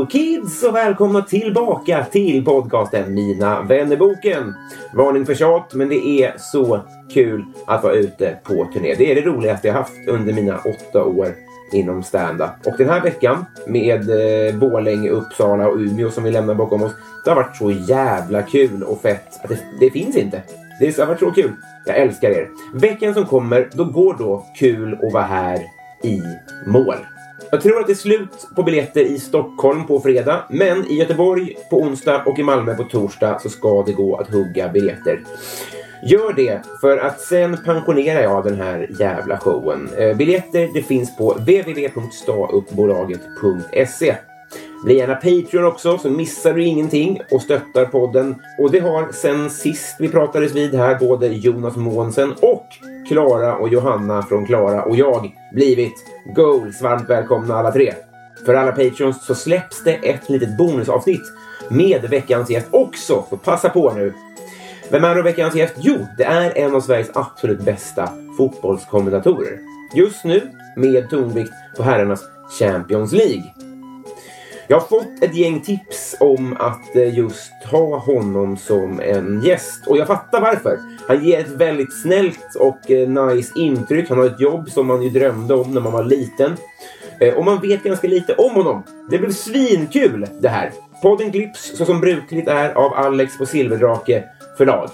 Hello kids och välkomna tillbaka till podcasten Mina vännerboken. Varning för tjat, men det är så kul att vara ute på turné. Det är det roligaste jag haft under mina åtta år inom stand-up. Och den här veckan med eh, Borlänge, Uppsala och Umeå som vi lämnar bakom oss. Det har varit så jävla kul och fett att det, det finns inte. Det har varit så kul. Jag älskar er. Veckan som kommer, då går då Kul att vara här i mål. Jag tror att det är slut på biljetter i Stockholm på fredag, men i Göteborg på onsdag och i Malmö på torsdag så ska det gå att hugga biljetter. Gör det, för att sen pensionerar jag den här jävla showen. Eh, biljetter det finns på www.stauppbolaget.se. Bli gärna Patreon också så missar du ingenting och stöttar podden. Och det har sen sist vi pratades vid här både Jonas Månsen och Klara och Johanna från Klara och jag blivit goals. Varmt välkomna alla tre. För alla Patreons så släpps det ett litet bonusavsnitt med veckans gäst också, så passa på nu. Vem är då veckans gäst? Jo, det är en av Sveriges absolut bästa fotbollskommentatorer. Just nu med tonvikt på herrarnas Champions League. Jag har fått ett gäng tips om att eh, just ha honom som en gäst och jag fattar varför. Han ger ett väldigt snällt och eh, nice intryck. Han har ett jobb som man ju drömde om när man var liten. Eh, och man vet ganska lite om honom. Det blev svinkul det här. Podden klipps så som brukligt är av Alex på Silverdrake förlag.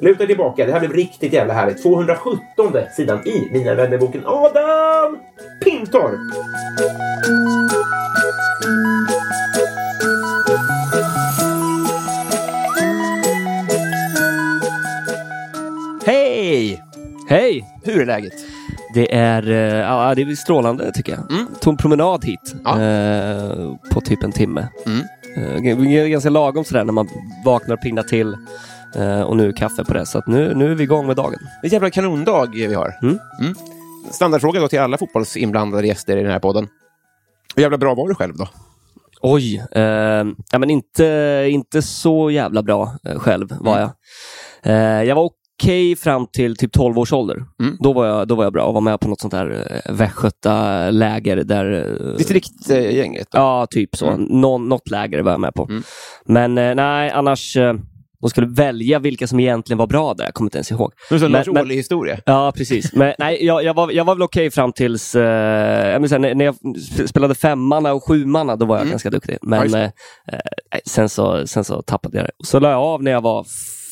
Luta tillbaka, det här blev riktigt jävla härligt. 217 sidan i Mina vännerboken Adam Pintorp. Hej! Hej! Hur är läget? Det är, eh, ja, det är strålande tycker jag. Mm. Tog en promenad hit Ja. eh, på typ en timme. Mm. Eh, det är ganska lagom sådär när man vaknar och pignar till. Eh, och nu kaffe på det. Så att nu, nu är vi igång med dagen. Det är en jävla kanondag vi har. Mm. Standardfråga då till alla fotbollsinblandade gäster i den här podden. Hur jävla bra var du själv då? Oj, eh, ja, men inte, inte så jävla bra eh, själv var jag. Eh, jag var okej fram till typ 12 års ålder. Mm. Då, var jag, då var jag bra och var med på något sånt där eh, Västgöta-läger där... eh, Distriktgänget? då? Ja, typ så. Mm. Någon, något läger var jag med på. Mm. Men eh, nej, annars... De skulle välja vilka som egentligen var bra där. Jag kommer inte ens ihåg. Det är en Men- Lars men- Ohly-historia. Ja, precis. Men nej, jag, jag, var, jag var väl okej fram tills... Eh, jag här, när, när jag sp- spelade femmanna och sjumanna, då var jag Mm. ganska duktig. Men eh, eh, sen, så, sen så tappade jag det. Så la jag av när jag var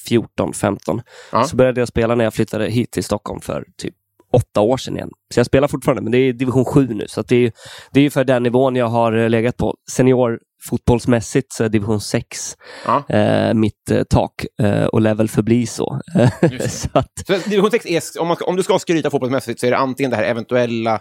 14, 15. Ja. Så började jag spela när jag flyttade hit till Stockholm för typ åtta år sedan igen. Så jag spelar fortfarande, men det är division 7 nu. Så det är det är för den nivån jag har eh, legat på. Senior fotbollsmässigt så är division 6 Ja. eh, mitt eh, tak eh, och lär väl förbli så. så att, Så division 6 är, om, man ska, om du ska skryta fotbollsmässigt så är det antingen det här eventuella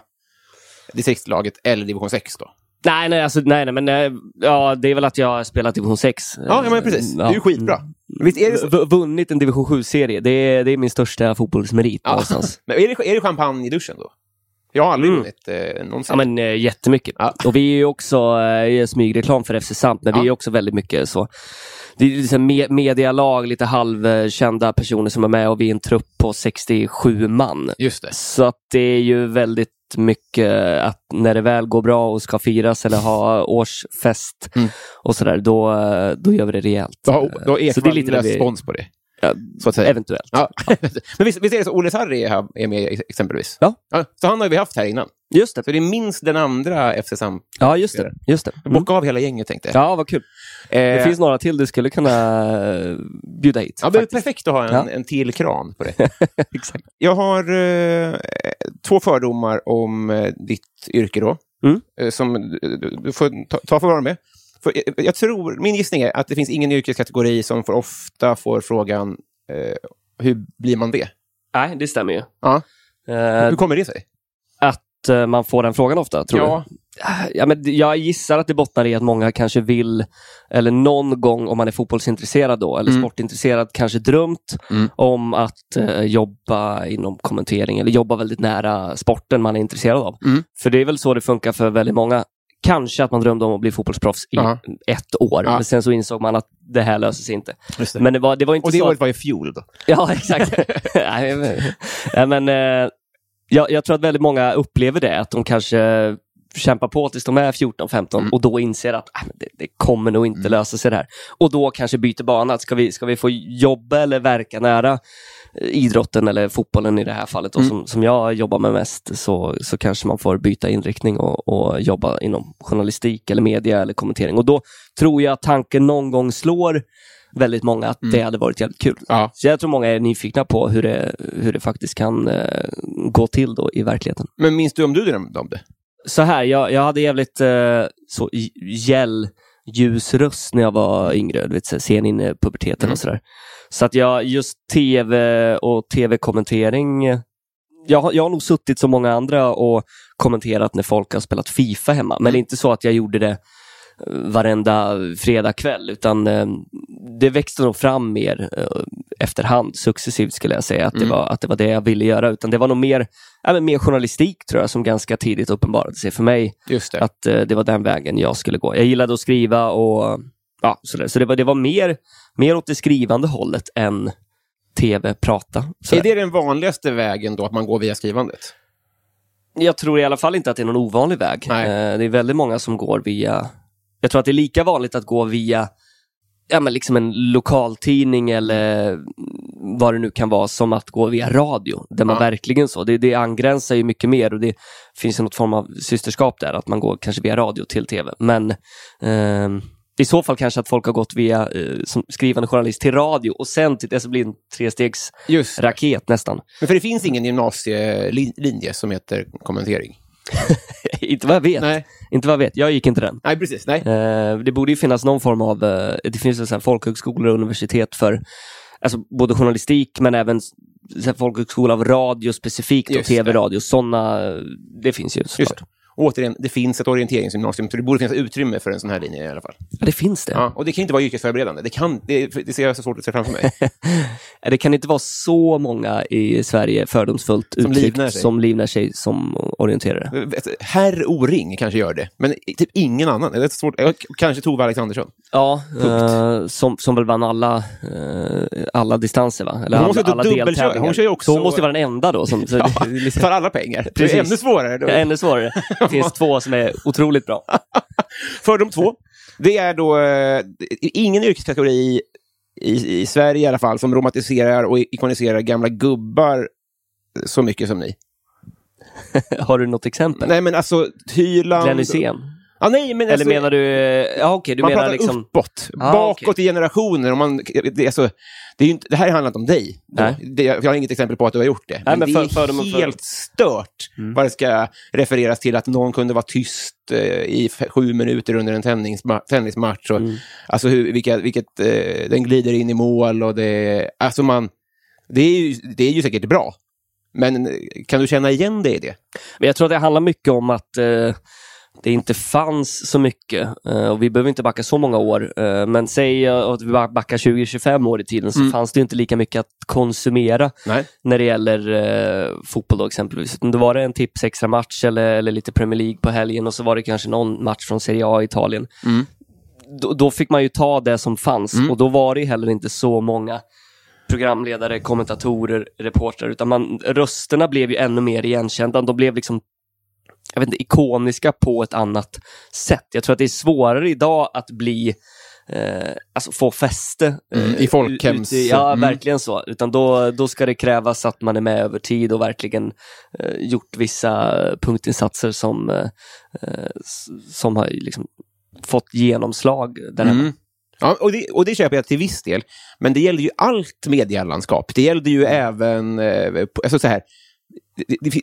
distriktslaget eller division 6 då? nej, nej, alltså, nej, nej, men eh, ja, det är väl att jag har spelat division 6. Ja, ja men precis. Det är ju skitbra. Visst är det så? Vunnit en division 7-serie. Det är, det är min största fotbollsmerit Ja. någonstans. Men är det, är det champagne i duschen då? Jag har aldrig Mm. vunnit eh, någonsin. Ja, men eh, jättemycket. Ja. Och vi är ju också eh, smygreklam för FC Sant, men Ja. vi är också väldigt mycket så det är liksom me medialag, lite halvkända personer som är med och vi är en trupp på 67 man. Just det. Så att det är ju väldigt mycket att när det väl går bra och ska firas eller ha årsfest Mm. och sådär, då, då gör vi det rejält. Då då har Så det är lite löst det vi- spons på det. Ja, Så att säga. Eventuellt. Ja. Men visst, visst är det så Olle Sarri är, är med ex- exempelvis? Ja. Så han har vi haft här innan. Just det. Så det är minst den andra FC Sam. Ja, just det. Just det. Mm. Bocka av hela gänget tänkte jag. Ja, vad kul. Eh, Det finns några till du skulle kunna eh, bjuda hit. Ja, det är perfekt att ha en, Ja. en till kran på det. Exakt. Jag har eh, två fördomar om eh, ditt yrke då. Mm. Eh, som du, du- får ta, ta för vara med. För, jag, jag tror, min gissning är att det finns ingen yrkeskategori som för ofta får frågan eh, hur blir man det? Nej, det stämmer ju. Ja. Eh, hur kommer det sig? att eh, man får den frågan ofta, tror Ja. du? Ja, men jag gissar att det bottnar i att många kanske vill, eller någon gång om man är fotbollsintresserad då, eller Mm. sportintresserad, kanske drömt Mm. om att eh, jobba inom kommentering eller jobba väldigt nära sporten man är intresserad av. Mm. För det är väl så det funkar för väldigt många. Kanske att man drömde om att bli fotbollsproffs i Ja. ett år, men sen så insåg man att det här löser sig inte. Det. Men det var, det var inte Och det så... året var i fjol då? Ja, exakt. Nej, men, men, eh, jag, jag tror att väldigt många upplever det, att de kanske kämpar på tills de är 14-15 Mm. och då inser att men det, det kommer nog inte lösa sig det här. Och då kanske byter bana. Att Ska vi, ska vi få jobba eller verka nära idrotten eller fotbollen i det här fallet, och Mm. som, som jag jobbar med mest, så, så kanske man får byta inriktning och, och jobba inom journalistik eller media eller kommentering. Och då tror jag att tanken någon gång slår väldigt många att det hade varit jävligt kul. Ja. Så jag tror många är nyfikna på hur det, hur det faktiskt kan eh, gå till då i verkligheten. Men minns du om du drömde om det? Så här, jag, jag hade jävligt eh, så gäll ljus röst när jag var yngre, du vet, sen in i puberteten Mm. och sådär. Så att jag, just tv och tv-kommentering, jag, jag har nog suttit som många andra och kommenterat när folk har spelat Fifa hemma, men det är inte så att jag gjorde det eh, varenda fredagkväll, utan eh, det växte nog fram mer eh, efterhand, successivt skulle jag säga, att, det Mm. var, att det var det jag ville göra. Utan det var nog mer, men mer journalistik tror jag, som ganska tidigt uppenbarade sig för mig. Just det. Att eh, det var den vägen jag skulle gå. Jag gillade att skriva och ja, sådär. Så det var, det var mer, mer åt det skrivande hållet än tv, prata. Är det den vanligaste vägen då, att man går via skrivandet? Jag tror i alla fall inte att det är någon ovanlig väg. Eh, det är väldigt många som går via... Jag tror att det är lika vanligt att gå via ja, men liksom en lokaltidning eller vad det nu kan vara som att gå via radio. Där man Ja. verkligen så. Det, det angränsar ju mycket mer och det finns ju något form av systerskap där, att man går kanske via radio till tv. Men ehm, i så fall kanske att folk har gått via eh, som skrivande journalist till radio och sen till det så blir en trestegs Just det. raket nästan. Men för det finns ingen gymnasielinje som heter kommentering? inte vad jag vet. Nej, Inte vad jag vet. Jag gick inte den. Nej precis. Nej. Eh, det borde ju finnas någon form av, eh, det finns så här folkhögskolor och universitet för alltså, både journalistik men även s- så här folkhögskola av radio specifikt och Just det. tv-radio. Sådana, eh, det finns ju Just såklart. Återigen, det finns ett orienteringsgymnasium, så det borde finnas utrymme för en sån här linje i alla fall. Ja, det finns det. Ja, och det kan inte vara yrkesförberedande. Det, kan, det, det ser jag så svårt att se framför mig. Det kan inte vara så många i Sverige fördomsfullt Som uttryckt livnär sig. som livnär sig som orienterare. Herr O-ring kanske gör det, men typ ingen annan. Det är svårt. Kanske Tove Alexandersson. Ja, eh, som, som väl vann alla, eh, alla distanser va? Eller Hon måste alla, alla dubbelköra. deltävlingar. Hon kör ju också- Så hon måste vara den enda då. Som, Ja, liksom- tar alla pengar. Det Precis. är ännu svårare. Då. Ja, ännu svårare. Det finns två som är otroligt bra. Fördom två, det är då eh, ingen yrkeskategori i, i, i Sverige i alla fall som romantiserar och ikoniserar gamla gubbar så mycket som ni. Har du något exempel? Nej, men alltså Hyland... Glenn Hysén? Ja, nej, men Eller alltså, menar du... eh, Ja, okej, du man menar pratar liksom... uppåt, Ah, bakåt okej. i generationer. Och man, det, är alltså, det, är ju inte, det här handlar inte om dig. Det, jag har inget exempel på att du har gjort det. men, men det för- är för dem och för- helt stört vad det ska refereras till att någon kunde vara tyst eh, i sju minuter under en tennisma- tennismatch. Och, Mm. Alltså hur, vilka, vilket, eh, den glider in i mål och det... Alltså man, det, är ju, det är ju säkert bra. Men eh, kan du känna igen dig i det? Men jag tror att det handlar mycket om att eh, det inte fanns så mycket. Eh, och vi behöver inte backa så många år. Eh, men säg eh, att vi backar 20-25 år i tiden så Mm. fanns det inte lika mycket att konsumera Nej. när det gäller fotboll då exempelvis. Utan Då var det en tips extra match eller, eller lite Premier League på helgen och så var det kanske någon match från Serie A i Italien. Mm. då, då fick man ju ta det som fanns Mm. och då var det heller inte så många programledare, kommentatorer, reportrar, utan man, rösterna blev ju ännu mer igenkända. De blev liksom jag vet inte, ikoniska på ett annat sätt. Jag tror att det är svårare idag att bli eh, alltså få fäste. eh, Mm, i folkhems- ute i- Ja, mm. verkligen så. Utan då, då ska det krävas att man är med över tid och verkligen eh, gjort vissa punktinsatser som, eh, eh, som har liksom fått genomslag där. Mm. Ja, och, det, och det köper jag till viss del. Men det gäller ju allt medielandskap. Det gällde ju även... Eh, alltså så här,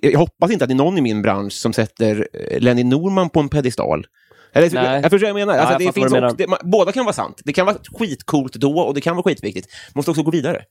jag hoppas inte att det är någon i min bransch som sätter eh, Lenny Norman på en pedestal. Eller, Nej. jag, jag förstår vad jag menar. Ja, Alltså, jag det fattar finns också, det, man, båda kan vara sant. Det kan vara skitcoolt då och det kan vara skitviktigt. Måste också gå vidare.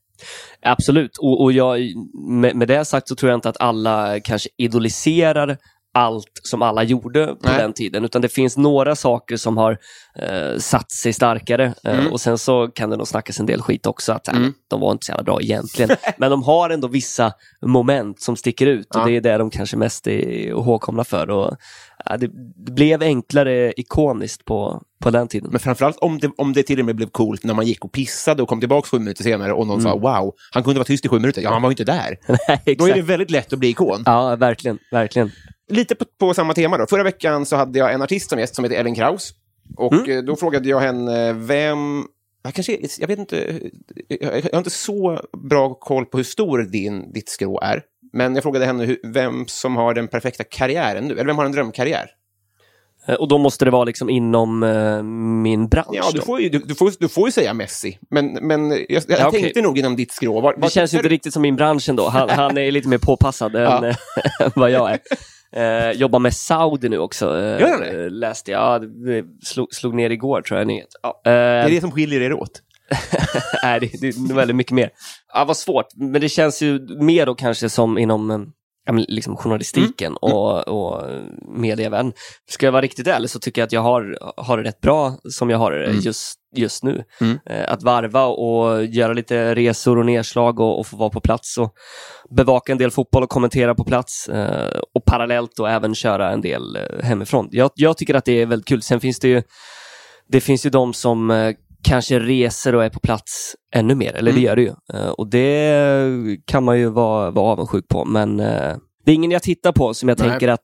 Absolut, och, och jag, med, med det sagt så tror jag inte att alla kanske idoliserar allt som alla gjorde på Nej. den tiden, utan det finns några saker som har eh, satt sig starkare. Eh, Mm. och sen så kan det nog snackas en del skit också, att äh, Mm. de var inte så jävla bra egentligen. Men de har ändå vissa moment som sticker ut och Ja. det är det de kanske mest är ihågkomna för. Och, ja, det, blev enklare ikoniskt på, på den tiden. Men framförallt om det, om det till och med blev coolt när man gick och pissade och kom tillbaka sju minuter senare och någon sa wow, han kunde vara tyst i sju minuter. Ja, han var ju inte där. Nej, Då är det väldigt lätt att bli ikon. Ja, verkligen, verkligen. Lite på, på samma tema då. Förra veckan så hade jag en artist som gäst som heter Ellen Kraus. Och Mm. eh, då frågade jag henne vem... Jag, kanske, jag vet inte, jag har inte så bra koll på hur stor din, ditt skrå är. Men jag frågade henne hur, vem som har den perfekta karriären nu, eller vem har en drömkarriär? Eh, Och då måste det vara liksom inom eh, min bransch. Ja, du får ju, du, du får, du får ju säga Messi, men, men jag, jag Ja, tänkte nog inom ditt skrå. Var, Det känns ju inte riktigt som min bransch ändå. Han, han är lite mer påpassad än vad jag är. Eh, jobbar med Saudi nu också. Eh, Gör han det? eh, Läste jag. Ja, det slog, slog ner igår tror jag. Nyhet. Ja, Det eh, är det som skiljer er åt. nej, det, det är väldigt mycket mer. Ja, vad svårt. Men det känns ju mer då kanske som inom eh, liksom journalistiken Mm. och, och medievärlden. Ska jag vara riktigt ärlig så tycker jag att jag har, har det rätt bra som jag har det Mm. just, just nu. Mm. Eh, Att varva och göra lite resor och nedslag och, och få vara på plats och bevaka en del fotboll och kommentera på plats eh, och parallellt och även köra en del eh, hemifrån. Jag, jag tycker att det är väldigt kul. Sen finns det ju, det finns ju de som kanske reser och är på plats ännu mer, eller det Mm. gör det ju. Och det kan man ju vara, vara avundsjuk på, men det är ingen jag tittar på som jag Nej. tänker att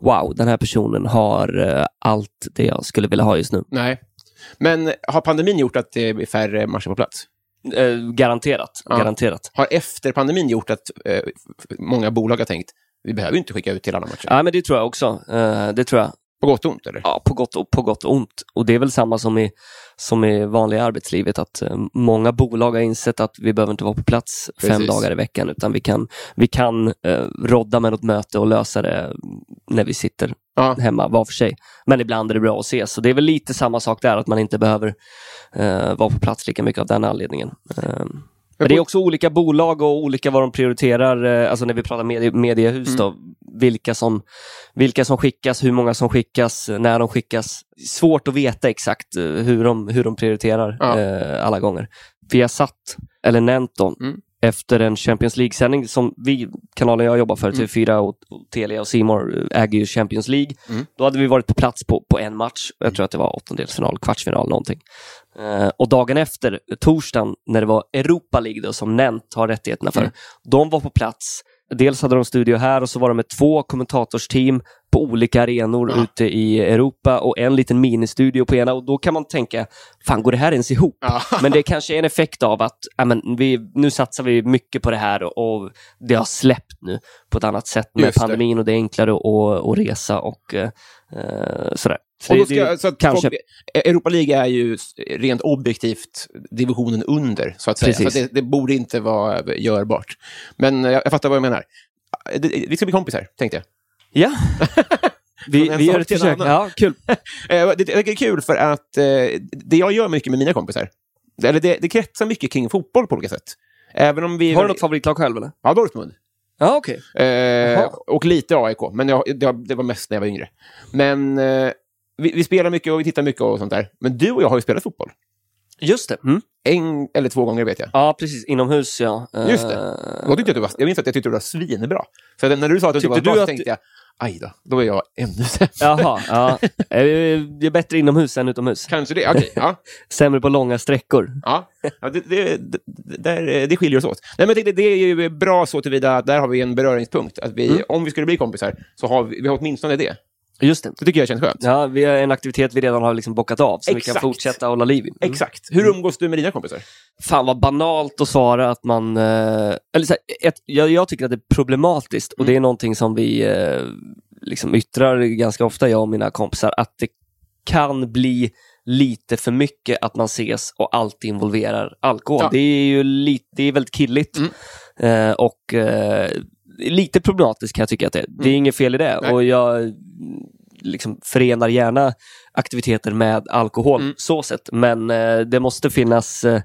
wow, den här personen har allt det jag skulle vilja ha just nu. Nej. Men har pandemin gjort att det blir färre matcher på plats? Eh, garanterat, Ja. garanterat. Har efter pandemin gjort att eh, många bolag har tänkt vi behöver inte skicka ut till alla matcher? Ja, men det tror jag också. Eh, det tror jag. På gott och ont, eller? Ja, på gott, och, på gott och ont. Och det är väl samma som i, som i vanliga arbetslivet, att eh, många bolag har insett att vi behöver inte vara på plats fem Precis. dagar i veckan, utan vi kan, vi kan eh, rodda med något möte och lösa det när vi sitter Ja. hemma var för sig. Men ibland är det bra att ses. Så det är väl lite samma sak där, att man inte behöver eh, vara på plats lika mycket av den anledningen. Eh, men det är också olika bolag och olika vad de prioriterar, eh, alltså när vi pratar medie, mediehus Mm. då, vilka som, vilka som skickas, hur många som skickas, när de skickas. Svårt att veta exakt eh, hur de, hur de prioriterar Ja. eh, alla gånger. Vi har satt, eller dem, Mm. Efter en Champions League-sändning som vi, kanalen jag jobbar för, Mm. TV4 och, och Telia och Simor äger ju Champions League. Mm. Då hade vi varit på plats på, på en match. Jag tror att det var åttondelsfinal, kvartsfinal någonting. Eh, och dagen efter, torsdagen, när det var Europa League då, som Nent har rättigheterna för, Mm. de var på plats. Dels hade de studio här och så var de med två kommentatorsteam på olika arenor Ja. ute i Europa och en liten ministudio på ena och då kan man tänka, fan går det här ens ihop? Ja. Men det kanske är en effekt av att ja, men vi, nu satsar vi mycket på det här och, och det har släppt nu på ett annat sätt med Just det. pandemin och det är enklare att, att resa och eh, eh, sådär. Så ska, det- så kanske. folk, Europa League är ju rent objektivt divisionen under, så att säga. Så det, det borde inte vara görbart. Men eh, jag, jag fattar vad jag menar. Det, det- vi ska bli kompisar, tänkte jag. Ja, vi, vi gör ett försök. Ja, kul. Eh, Det, är kul för att eh, det jag gör mycket med mina kompisar, eller det, det kretsar mycket kring fotboll på olika sätt. Även om vi... Har du något favoritlag själv eller? Ja, Dortmund. Ja, okej. Eh, och lite AIK, men jag, det, det var mest när jag var yngre. Men eh, vi, vi spelar mycket och vi tittar mycket och sånt där. Men du och jag har ju spelat fotboll. Just det. Mm. En eller två gånger vet jag. Ja, precis. Inomhus, ja. Eh, Just det. Tyckte jag, att du var, jag minns att jag tyckte du var svinbra. Så att när du sa att du inte Tyckte var bra så att- tänkte jag, Aj då, då är jag ännu sämre. Jaha, ja. Eh, Jag är bättre inomhus än utomhus. Kanske det. Okej, ja. Sämre på långa sträckor. Ja, ja det, det, det, där, det skiljer oss åt. Nej, men tänkte, det är ju bra så tillvida att där har vi en beröringspunkt. Att vi, Om vi skulle bli kompisar så har vi, vi har åtminstone det. Just det. Det tycker jag känns skönt. Ja, vi har en aktivitet vi redan har liksom bockat av, som vi Exakt. kan fortsätta hålla liv i. Mm. Exakt. Hur umgås du med dina kompisar? Fan vad banalt att svara att man... Eh, eller så här, ett, jag, jag tycker att det är problematiskt och det är någonting som vi eh, liksom yttrar ganska ofta, jag och mina kompisar, att det kan bli lite för mycket att man ses och alltid involverar alkohol. Ja. Det är ju lite, det är väldigt killigt eh, och eh, lite problematiskt kan jag tycka att det är. Det är inget fel i det Nej. och jag mm, liksom förenar gärna aktiviteter med alkohol så sett. Men eh, det måste finnas eh,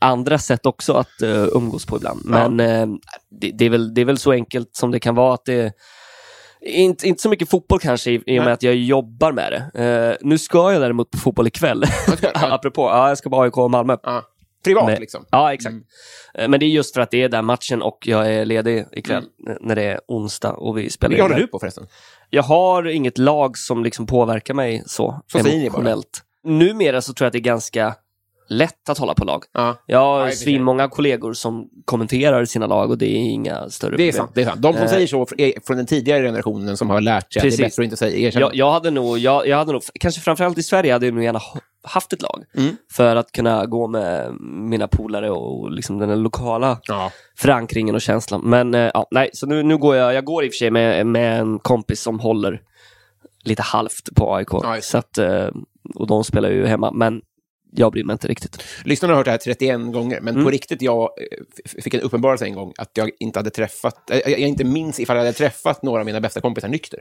andra sätt också att eh, umgås på ibland. Men eh, det, det, är väl, det är väl så enkelt som det kan vara att det inte, inte så mycket fotboll kanske i, i och med Nej. att jag jobbar med det. Eh, nu ska jag däremot på fotboll ikväll. ja. Apropå, ja, jag ska på AIK och Malmö. Ja. Privat Men- liksom? Ja, exakt. Eh, Men det är just för att det är den matchen och jag är ledig ikväll n- när det är onsdag och vi spelar Vilka håller du på förresten? Jag har inget lag som liksom påverkar mig så, Så emotionellt. Numera så tror jag att det är ganska lätt att hålla på lag. Ja. Jag har svinmånga kollegor som kommenterar sina lag och det är inga större Det är problem. sant. Det är sant. De som Eh. säger så är från den tidigare generationen som har lärt sig att det är Precis. bättre att inte säga erkänna. Jag, jag hade nog, jag, jag hade nog, kanske framförallt i Sverige hade jag nog gärna haft ett lag. Mm. För att kunna gå med mina polare och liksom den lokala Ja. förankringen och känslan. Men eh, ja, nej, så nu, nu går jag, jag går i och för sig med, med en kompis som håller lite halvt på AIK. Så att, eh, och de spelar ju hemma, men jag bryr mig inte riktigt. Lyssnarna har hört det här 31 gånger, men Mm. på riktigt, jag eh, fick en uppenbarelse en gång att jag inte hade träffat, eh, jag inte minns ifall jag hade träffat några av mina bästa kompisar nykter.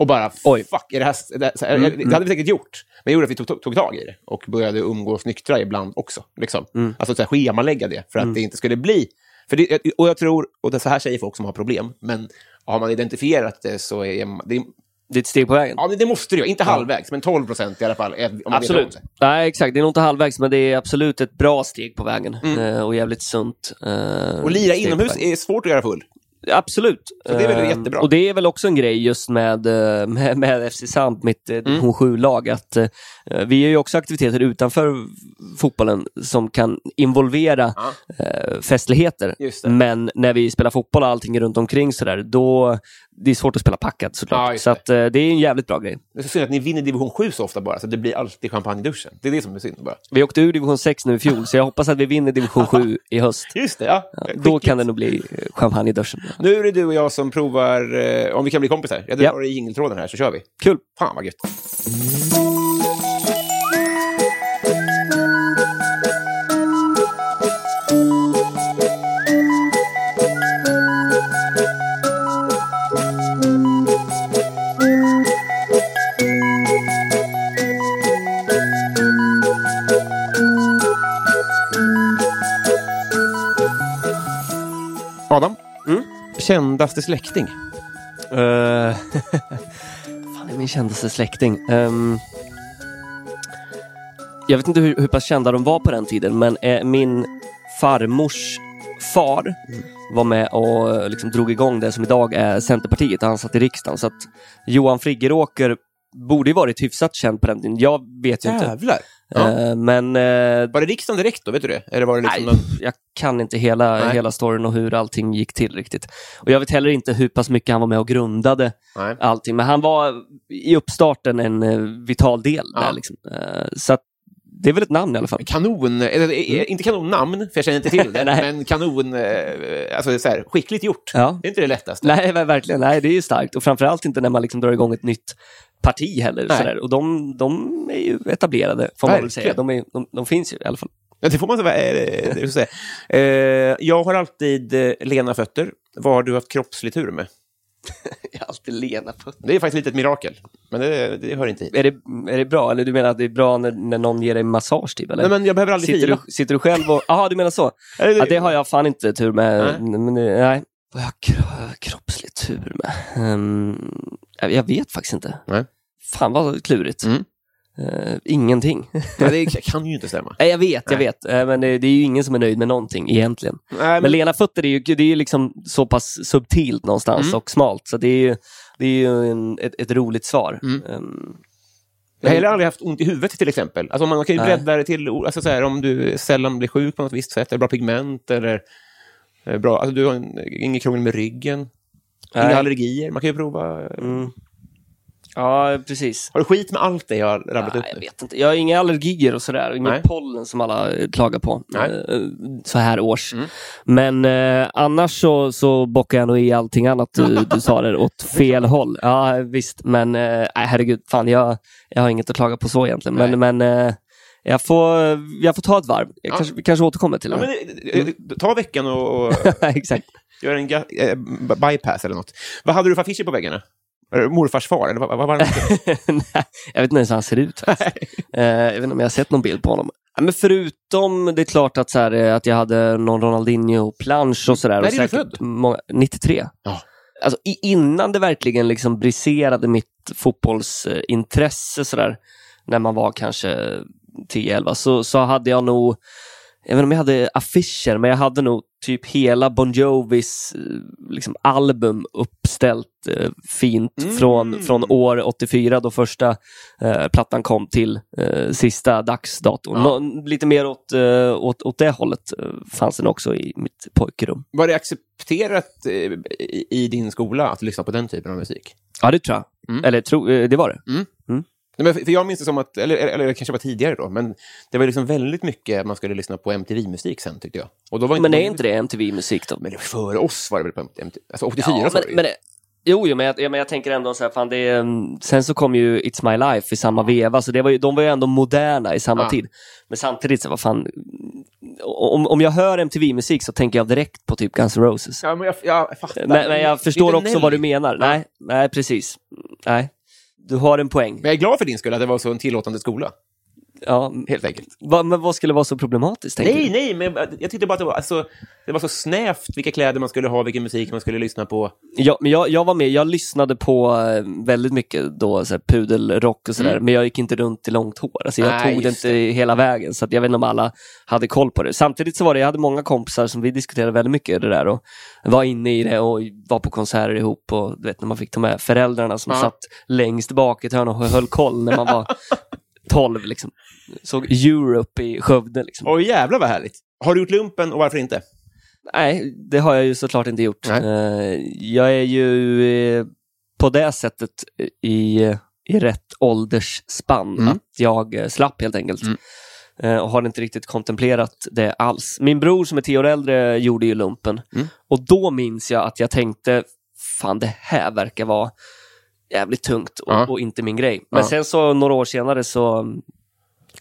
Och bara, Oj. fuck, är det här, är det, här, Mm, det hade vi säkert gjort. Men det gjorde att vi tog, tog, tog tag i det och började umgås nyktra ibland också. Liksom. Mm. Alltså så här, schemalägga det för att det inte skulle bli... För det, och jag tror, och det så här säger folk som har problem, men har man identifierat det så är det, Det är ett steg på vägen. ja, det måste det ju. Inte halvvägs, men 12 procent i alla fall. Absolut. Nej, exakt. Det är nog inte halvvägs, men det är absolut ett bra steg på vägen. Eh, och jävligt sunt. eh, Mm. Och lira inomhus är svårt att göra full. Absolut. Så det är väl Eh, jättebra. Och det är väl också en grej just med, eh, med, med FC Sand, mitt eh, Mm. division 7-lag, att eh, vi gör ju också aktiviteter utanför fotbollen som kan involvera eh, festligheter. Men när vi spelar fotboll och allting runt omkring sådär, då det är svårt att spela packat såklart. Ja, så att, eh, det är en jävligt bra grej. Det är så synd att ni vinner division 7 så ofta bara, så det blir alltid champagne i duschen. Det är det som är synd bara. Vi åkte ur division 6 nu i fjol, så jag hoppas att vi vinner division 7 i höst. Just det, ja. Då Skickligt. kan det nog bli eh, champagne i duschen. Nu är det du och jag som provar eh, om vi kan bli kompisar. Jag drar Ja. i jingeltråden här så kör vi. Kul! Fan vad gött. Kändaste släkting? Uh, fan är min kändaste släkting? Ehm, jag vet inte hur, hur pass kända de var på den tiden, men eh, min farmors far var med och eh, liksom drog igång det som idag är Centerpartiet. Han satt i riksdagen. Så att Johan Friggeråker borde ju varit hyfsat känd på den tiden. Jag vet ju inte. Ja. Eh, men eh, Var det riksdagen direkt då? Vet du det? Eller var det liksom Nej, någon... jag kan inte hela, Nej. hela storyn och hur allting gick till riktigt. Och jag vet heller inte hur pass mycket han var med och grundade Nej. allting. Men han var i uppstarten en eh, vital del Ja. där. Liksom. Så det är väl ett namn i alla fall. Kanon, eller, eh, inte kanonnamn, för jag känner inte till det, men kanon, alltså så här, skickligt gjort. Ja. Det är inte det lättaste. Nej, ver- verkligen. Nej, det är ju starkt. Och framförallt inte när man liksom drar igång ett nytt parti heller. Sådär. Och de, de är ju etablerade, får man väl säga. De, är, de, de finns ju i alla fall. Ja, det får man säga. eh, säga. Eh, jag har alltid eh, lena fötter. Vad har du haft kroppslig tur med? Jag har alltid lena på. Det är faktiskt lite ett mirakel, men det, det hör inte hit. Är det, är det bra? Eller du menar att det är bra när, när någon ger dig massage? Typ, eller? Nej, men jag behöver aldrig Sitter du, sitter du själv och... Jaha, du menar så? Det- Ja, det har jag fan inte tur med. Nej. Men, nej. Vad har jag kro- kroppslig tur med? Ehm, jag- jag vet faktiskt inte. Nej. Fan vad klurigt. Mm. Eh, ingenting. Ja, det kan ju inte stämma. Nej, jag vet, jag Nej. vet. Eh, men det, det är ju ingen som är nöjd med någonting egentligen. Nej, Men lena fötter är ju, det är ju liksom så pass subtilt någonstans Mm. och smalt. Så det är ju, det är ju en, ett, ett roligt svar. Mm. Ehm, Jag har heller aldrig haft ont i huvudet till exempel. Alltså, man kan ju Nej. bredda det till alltså, så här, om du sällan blir sjuk på något visst sätt, eller bra pigment, eller eh, bra, alltså, du har inget krångel med ryggen, inga Nej. allergier. Man kan ju prova. mm. Ja, precis. Har du skit med allt det jag har rabblat upp Nej, jag nu? vet inte. Jag har inga allergier och sådär. Nej. pollen som alla eh, klagar på. Nej. eh, Så här års. Mm. Men eh, annars så, så bockar jag nog i allting annat du, du sa där åt fel håll. Ja, visst. Men eh, nej, herregud, fan jag, jag har inget att klaga på så egentligen. Men, men eh, jag, får, jag får ta ett varv. Jag Ja. kanske, vi kanske återkommer till Ja, det. men, ta veckan och, och Exakt. Gör en eh, bypass eller något. Vad hade du för affischer på väggarna? Morfars far? Eller vad, vad var det? Nej, jag vet inte ens hur han ser ut. Eh, jag vet inte om jag har sett någon bild på honom. Ja, Men förutom det är klart att, så här, eh, att jag hade någon Ronaldinho-plansch och sådär. När och är du född? Många, 93. Ja. Alltså, innan det verkligen liksom briserade mitt fotbollsintresse sådär, när man var kanske 10-11, så, så hade jag nog, jag vet inte om jag hade affischer, men jag hade nog typ hela Bon Jovis eh, liksom, album uppställt eh, fint Mm. från, från år 84 då första eh, plattan kom till eh, sista dagsdatorn. Ja. Nå, lite mer åt, eh, åt, åt det hållet eh, fanns den också i mitt pojkrum. Var det accepterat i, i din skola att lyssna på den typen av musik? Ja, det tror jag. Mm. Eller tro, det var det. Nej, men för jag minns det som att, eller, eller, eller det kanske var tidigare då, men det var liksom väldigt mycket man skulle lyssna på MTV-musik sen tyckte jag. Och då var Men är inte det MTV-musik då? Men före oss var det väl på MTV? Alltså 84 Ja, men, men det, jo, jo men, jag, ja, men jag tänker ändå så här, fan det är, mm, sen så kom ju It's My Life i samma veva, så det var ju, de var ju ändå moderna i samma Ja. tid. Men samtidigt, så vad fan, om, om jag hör MTV-musik så tänker jag direkt på typ Guns N' Roses. Ja, men jag, jag fattar. Men, men jag förstår också vad du Nelly. menar. Nej, nej, precis. Nej, du har en poäng. Men jag är glad för din skull att det var så en tillåtande skola, Ja, helt enkelt. va, men vad skulle vara så problematiskt? Nej, du? nej, men jag, jag tyckte bara att det var, alltså, det var så snävt vilka kläder man skulle ha, vilken musik man skulle lyssna på. Ja, men jag, jag var med, jag lyssnade på eh, väldigt mycket då, så här, pudelrock och sådär, Mm. men jag gick inte runt i långt hår. Alltså, jag Nej, tog det inte hela vägen, så jag vet inte om alla hade koll på det. Samtidigt så var det, jag hade många kompisar som vi diskuterade väldigt mycket det där och var inne i det och var på konserter ihop och du vet när man fick ta med föräldrarna som Ja. satt längst bak i ett hörn och höll koll när man var 12 liksom. Såg Europe i Skövde liksom. Åh jävlar vad härligt. Har du gjort lumpen och varför inte? Nej, det har jag ju såklart inte gjort. Nej. Eh, jag är ju eh, på det sättet i, i rätt åldersspann Mm. att jag eh, slapp helt enkelt. Mm. Och har inte riktigt kontemplerat det alls. Min bror som är tio år äldre gjorde ju lumpen. Mm. Och då minns jag att jag tänkte, fan det här verkar vara jävligt tungt och, Ja. och inte min grej. Men Ja. sen så några år senare så,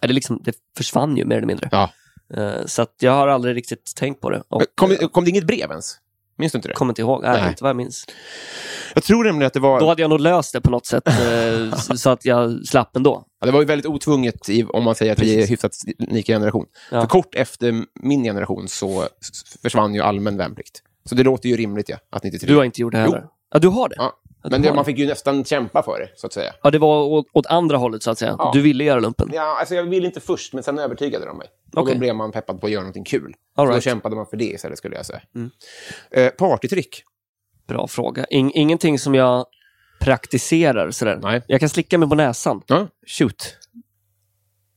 är det, liksom, det försvann ju mer eller mindre. Ja. Eh, så jag har aldrig riktigt tänkt på det. Och, Kom, kom det inget brev ens? Minns du inte det? Kommer inte ihåg, nej, Nej. inte vad jag minns. Jag tror nämligen att det var... Då hade jag nog löst det på något sätt eh, så att jag slapp ändå. Ja, det var ju väldigt otvunget i, om man säger att vi är Precis. hyfsat lika generation. Ja. För kort efter min generation så försvann ju allmän värnplikt. Så det låter ju rimligt, ja, att 93. Du har inte gjort det heller? Ja, du har det? Ja. Men det, man fick ju nästan kämpa för det, så att säga. Ja, det var åt, åt andra hållet så att säga. Ja. Du ville göra lumpen? Ja, alltså jag ville inte först, men sen övertygade de mig. Och Okej. då blev man peppad på att göra någonting kul. All Så då right. kämpade man för det istället, skulle jag säga. Mm. Eh, partytrick? Bra fråga. In, ingenting som jag praktiserar sådär. Nej. Jag kan slicka mig på näsan. Ja, shoot.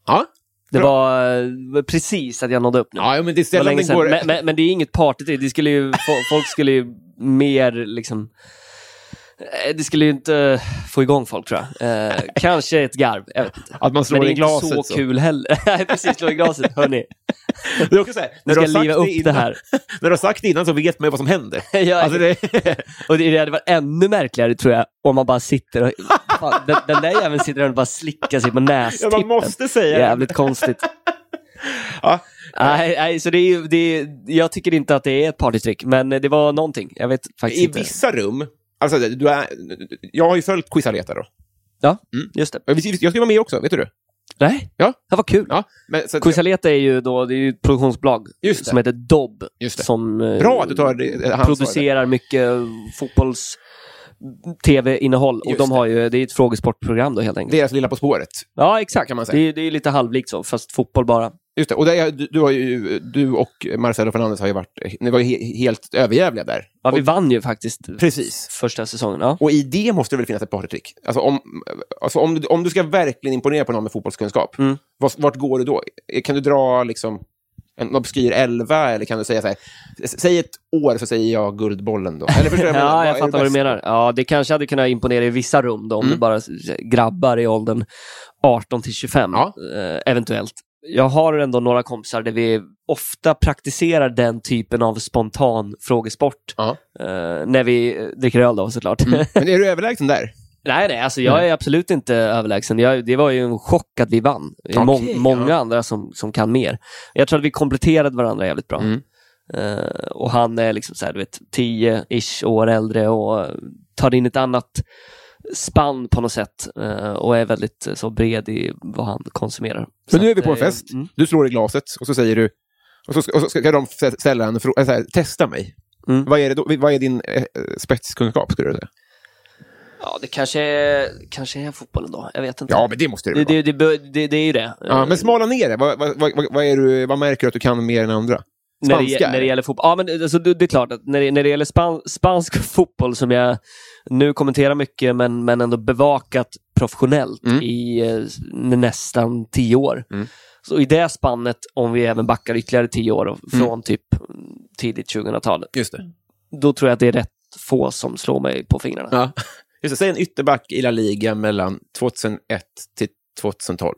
Ja, Det Bra. var eh, precis att jag nådde upp nu. ja men det är Det. Men, men, men det är inget party det skulle ju, fo- Folk skulle ju mer liksom... eh, Det skulle ju inte få igång folk tror jag. Eh, kanske ett garv, jag vet inte. Att man slår Men det är i inte glaset. så kul heller. Nej, precis, slå i glaset. Hörni, Det är också så här, när, ska du liva upp det det innan, här. när du har sagt det innan så vet man ju vad som händer. Ja, Alltså det, Och det, hade varit ännu märkligare tror jag, om man bara sitter och... Fan, den, den där jäveln sitter och bara slickar sig på ja, nästippen. man måste säga det. Jävligt konstigt. Ja. Nej, nej, så det är, det är, jag tycker inte att det är ett partytrick, men det var någonting. Jag vet faktiskt I inte. vissa rum, alltså du är, jag har ju följt Quizaleta då. Ja, Mm. just det. Jag ska vara med också, vet du det? Nej, Ja. det var kul. Ja, men, så att, Quizaleta är ju då, det är ju ett produktionsbolag som heter Dobb. Som eh, Bra att du tar det, producerar mycket fotbolls tv-innehåll. Och Just de har ju, det är ett frågesportprogram då helt enkelt. Deras lilla På spåret. Ja, exakt. kan man säga. Det, är- det är lite halvlikt så, fast fotboll bara. Just det. Och det är, du, du, har ju, du och Marcelo Fernandes har ju varit, ni var ju he, helt överjävliga där. Ja, vi och, vann ju faktiskt Precis. första säsongen. Ja. Och i det måste det väl finnas ett partytrick? Alltså om, alltså om, om du ska verkligen imponera på någon med fotbollskunskap, Mm. vart, vart går du då? Kan du dra liksom en obskyr elva eller kan du säga så här, säg ett år så säger jag Guldbollen då? Eller förstår jag? Ja, jag fattar vad du menar. Ja, det kanske hade kunnat imponera i vissa rum då, om Mm. det bara grabbar i åldern 18 till 25, Ja. eh, eventuellt. Jag har ändå några kompisar där vi ofta praktiserar den typen av spontan frågesport. Eh, när vi eh, dricker öl då såklart. Men är du överlägsen där? Nej, nej, alltså jag är absolut inte överlägsen. Jag, det var ju en chock att vi vann. Det är Okej, mång- många andra som, som kan mer. Jag tror att vi kompletterade varandra jävligt bra. Mm. Eh, och han är liksom så här, du vet, 10-ish år äldre och tar in ett annat spann på något sätt eh, och är väldigt eh, så bred i vad han konsumerar. Så Så nu är att, vi på en eh, fest, mm. du slår i glaset och så säger du, och så ska, och så ska de stä- ställa en fråga, så här, testa mig. Mm. Vad, är det då, vad är din eh, spetskunskap, skulle du säga? Ja, det kanske är, kanske är fotbollen då. Jag vet inte. Ja, men det måste det det, det, det, det, det är ju det. Ja, men smala ner det. Vad, vad, vad, vad, är du, vad märker du att du kan mer än andra? när det, Spanska? när det gäller fotboll. Ja, men alltså, det, det är klart att när det, när det gäller span, spansk fotboll som jag nu kommenterar mycket men, men ändå bevakat professionellt Mm. i eh, nästan tio år. Mm. Så i det spannet, om vi även backar ytterligare tio år Mm. från typ tidigt 2000-tal, Just det. då tror jag att det är rätt få som slår mig på fingrarna. Ja. Just det. Säg en ytterback i La Liga mellan 2001 till 2012.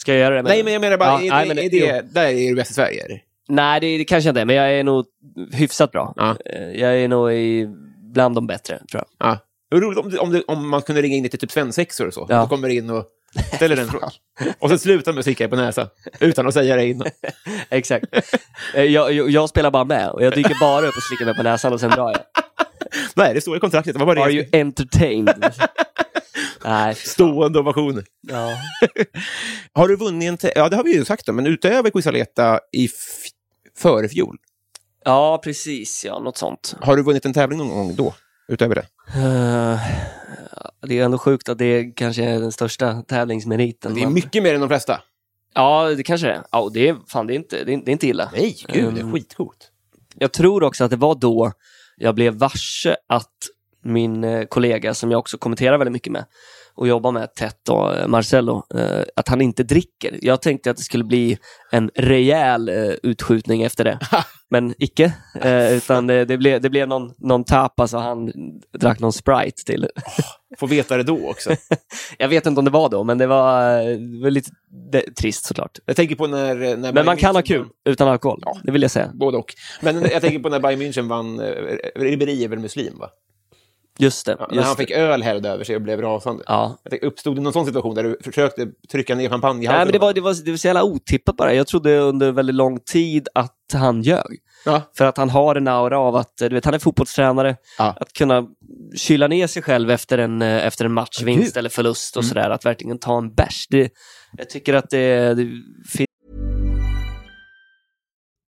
Ska jag göra det? med- Nej, men jag menar bara, Ja, är, nej, det, men- är det, där är du bäst i Sverige? Nej, det, det kanske inte är, men jag är nog hyfsat bra. Ja. Eh, Jag är nog i, bland de bättre, tror jag. Ja. Det roligt om, om, om man kunde ringa in till typ svensexor och så. Ja. Du kommer in och ställer en fråga. Och sen slutar med att sticka dig på näsan. Utan att säga det innan. Exakt. Eh, jag, jag, jag spelar bara med och jag dyker bara upp och slickar mig på näsan och sen drar jag. Nej, det står i kontraktet. Det var bara Are det. you entertained? Nej. Stående ovationer. Ja. Har du vunnit en... Ja, det har vi ju sagt då, men utöver Quisaleta i före fjol, ja, precis. Ja, något sånt. har du vunnit en tävling någon gång då? Utöver det? Eh, det är ändå sjukt att det kanske är den största tävlingsmeriten. Det är mycket mer än de flesta. Ja, det kanske det är. Ja, det är, fan, det är, inte, det är, det är inte illa. Nej, gud, det är Mm. skitcoolt. Jag tror också att det var då jag blev varse att min eh, kollega, som jag också kommenterar väldigt mycket med och jobbar med tätt, då, eh, Marcello, eh, att han inte dricker. Jag tänkte att det skulle bli en rejäl eh, utskjutning efter det, men icke. Utan det, det, blev, det blev någon, någon tapas och han drack någon Sprite till. Få veta det då också. Jag vet inte om det var då, men det var, det var lite det, trist såklart. Jag tänker på när... när Men man kan ha kul vann- utan alkohol, Ja. det vill jag säga. Både och. Men jag tänker på när Bayern München vann... Ribéry är väl muslim, va? Just det. Ja, när just han fick öl hälld över sig och blev rasande. Ja, Jag tänkte, uppstod det någon sån situation där du försökte trycka ner champagne i halsen? Nej, men det var, det, var, det var så jävla otippat bara. Jag trodde under väldigt lång tid att han ljög. Ja. För att han har en aura av att, du vet, han är fotbollstränare. Ja. Att kunna kyla ner sig själv efter en, eh, efter en matchvinst Gud. eller förlust och Mm. sådär. Att verkligen ta en bärs. Det, jag tycker att det, det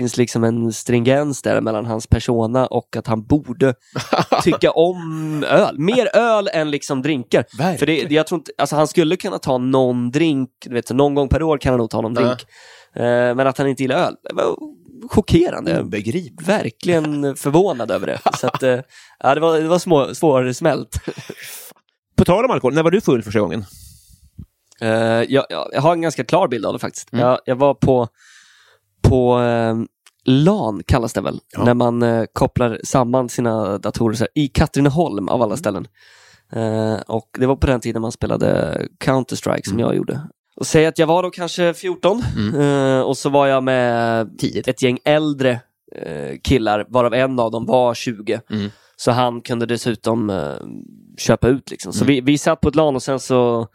finns liksom en stringens där mellan hans persona och att han borde tycka om öl. Mer öl än liksom drinkar. Verkligen. För det, jag tror inte, alltså han skulle kunna ta någon drink, du vet, någon gång per år kan han nog ta någon drink. Eh, men att han inte gillar öl, det var chockerande. Obegripligt. Verkligen förvånad över det. Så att, eh, ja, det var, det var små, svårsmält. På tal om alkohol, när var du full första gången? Eh, jag, jag, jag har en ganska klar bild av det faktiskt. Mm. Jag, jag var på, på eh, LAN, kallas det väl, Ja. när man eh, kopplar samman sina datorer här, i Katrineholm av Mm. alla ställen. Eh, och Det var på den tiden man spelade Counter-Strike som Mm. jag gjorde. Och säg att jag var då kanske 14 eh, och så var jag med Tidigt. ett gäng äldre eh, killar, varav en av dem var 20. Mm. Så han kunde dessutom eh, köpa ut. Liksom. Så Mm. vi, vi satt på ett LAN och sen så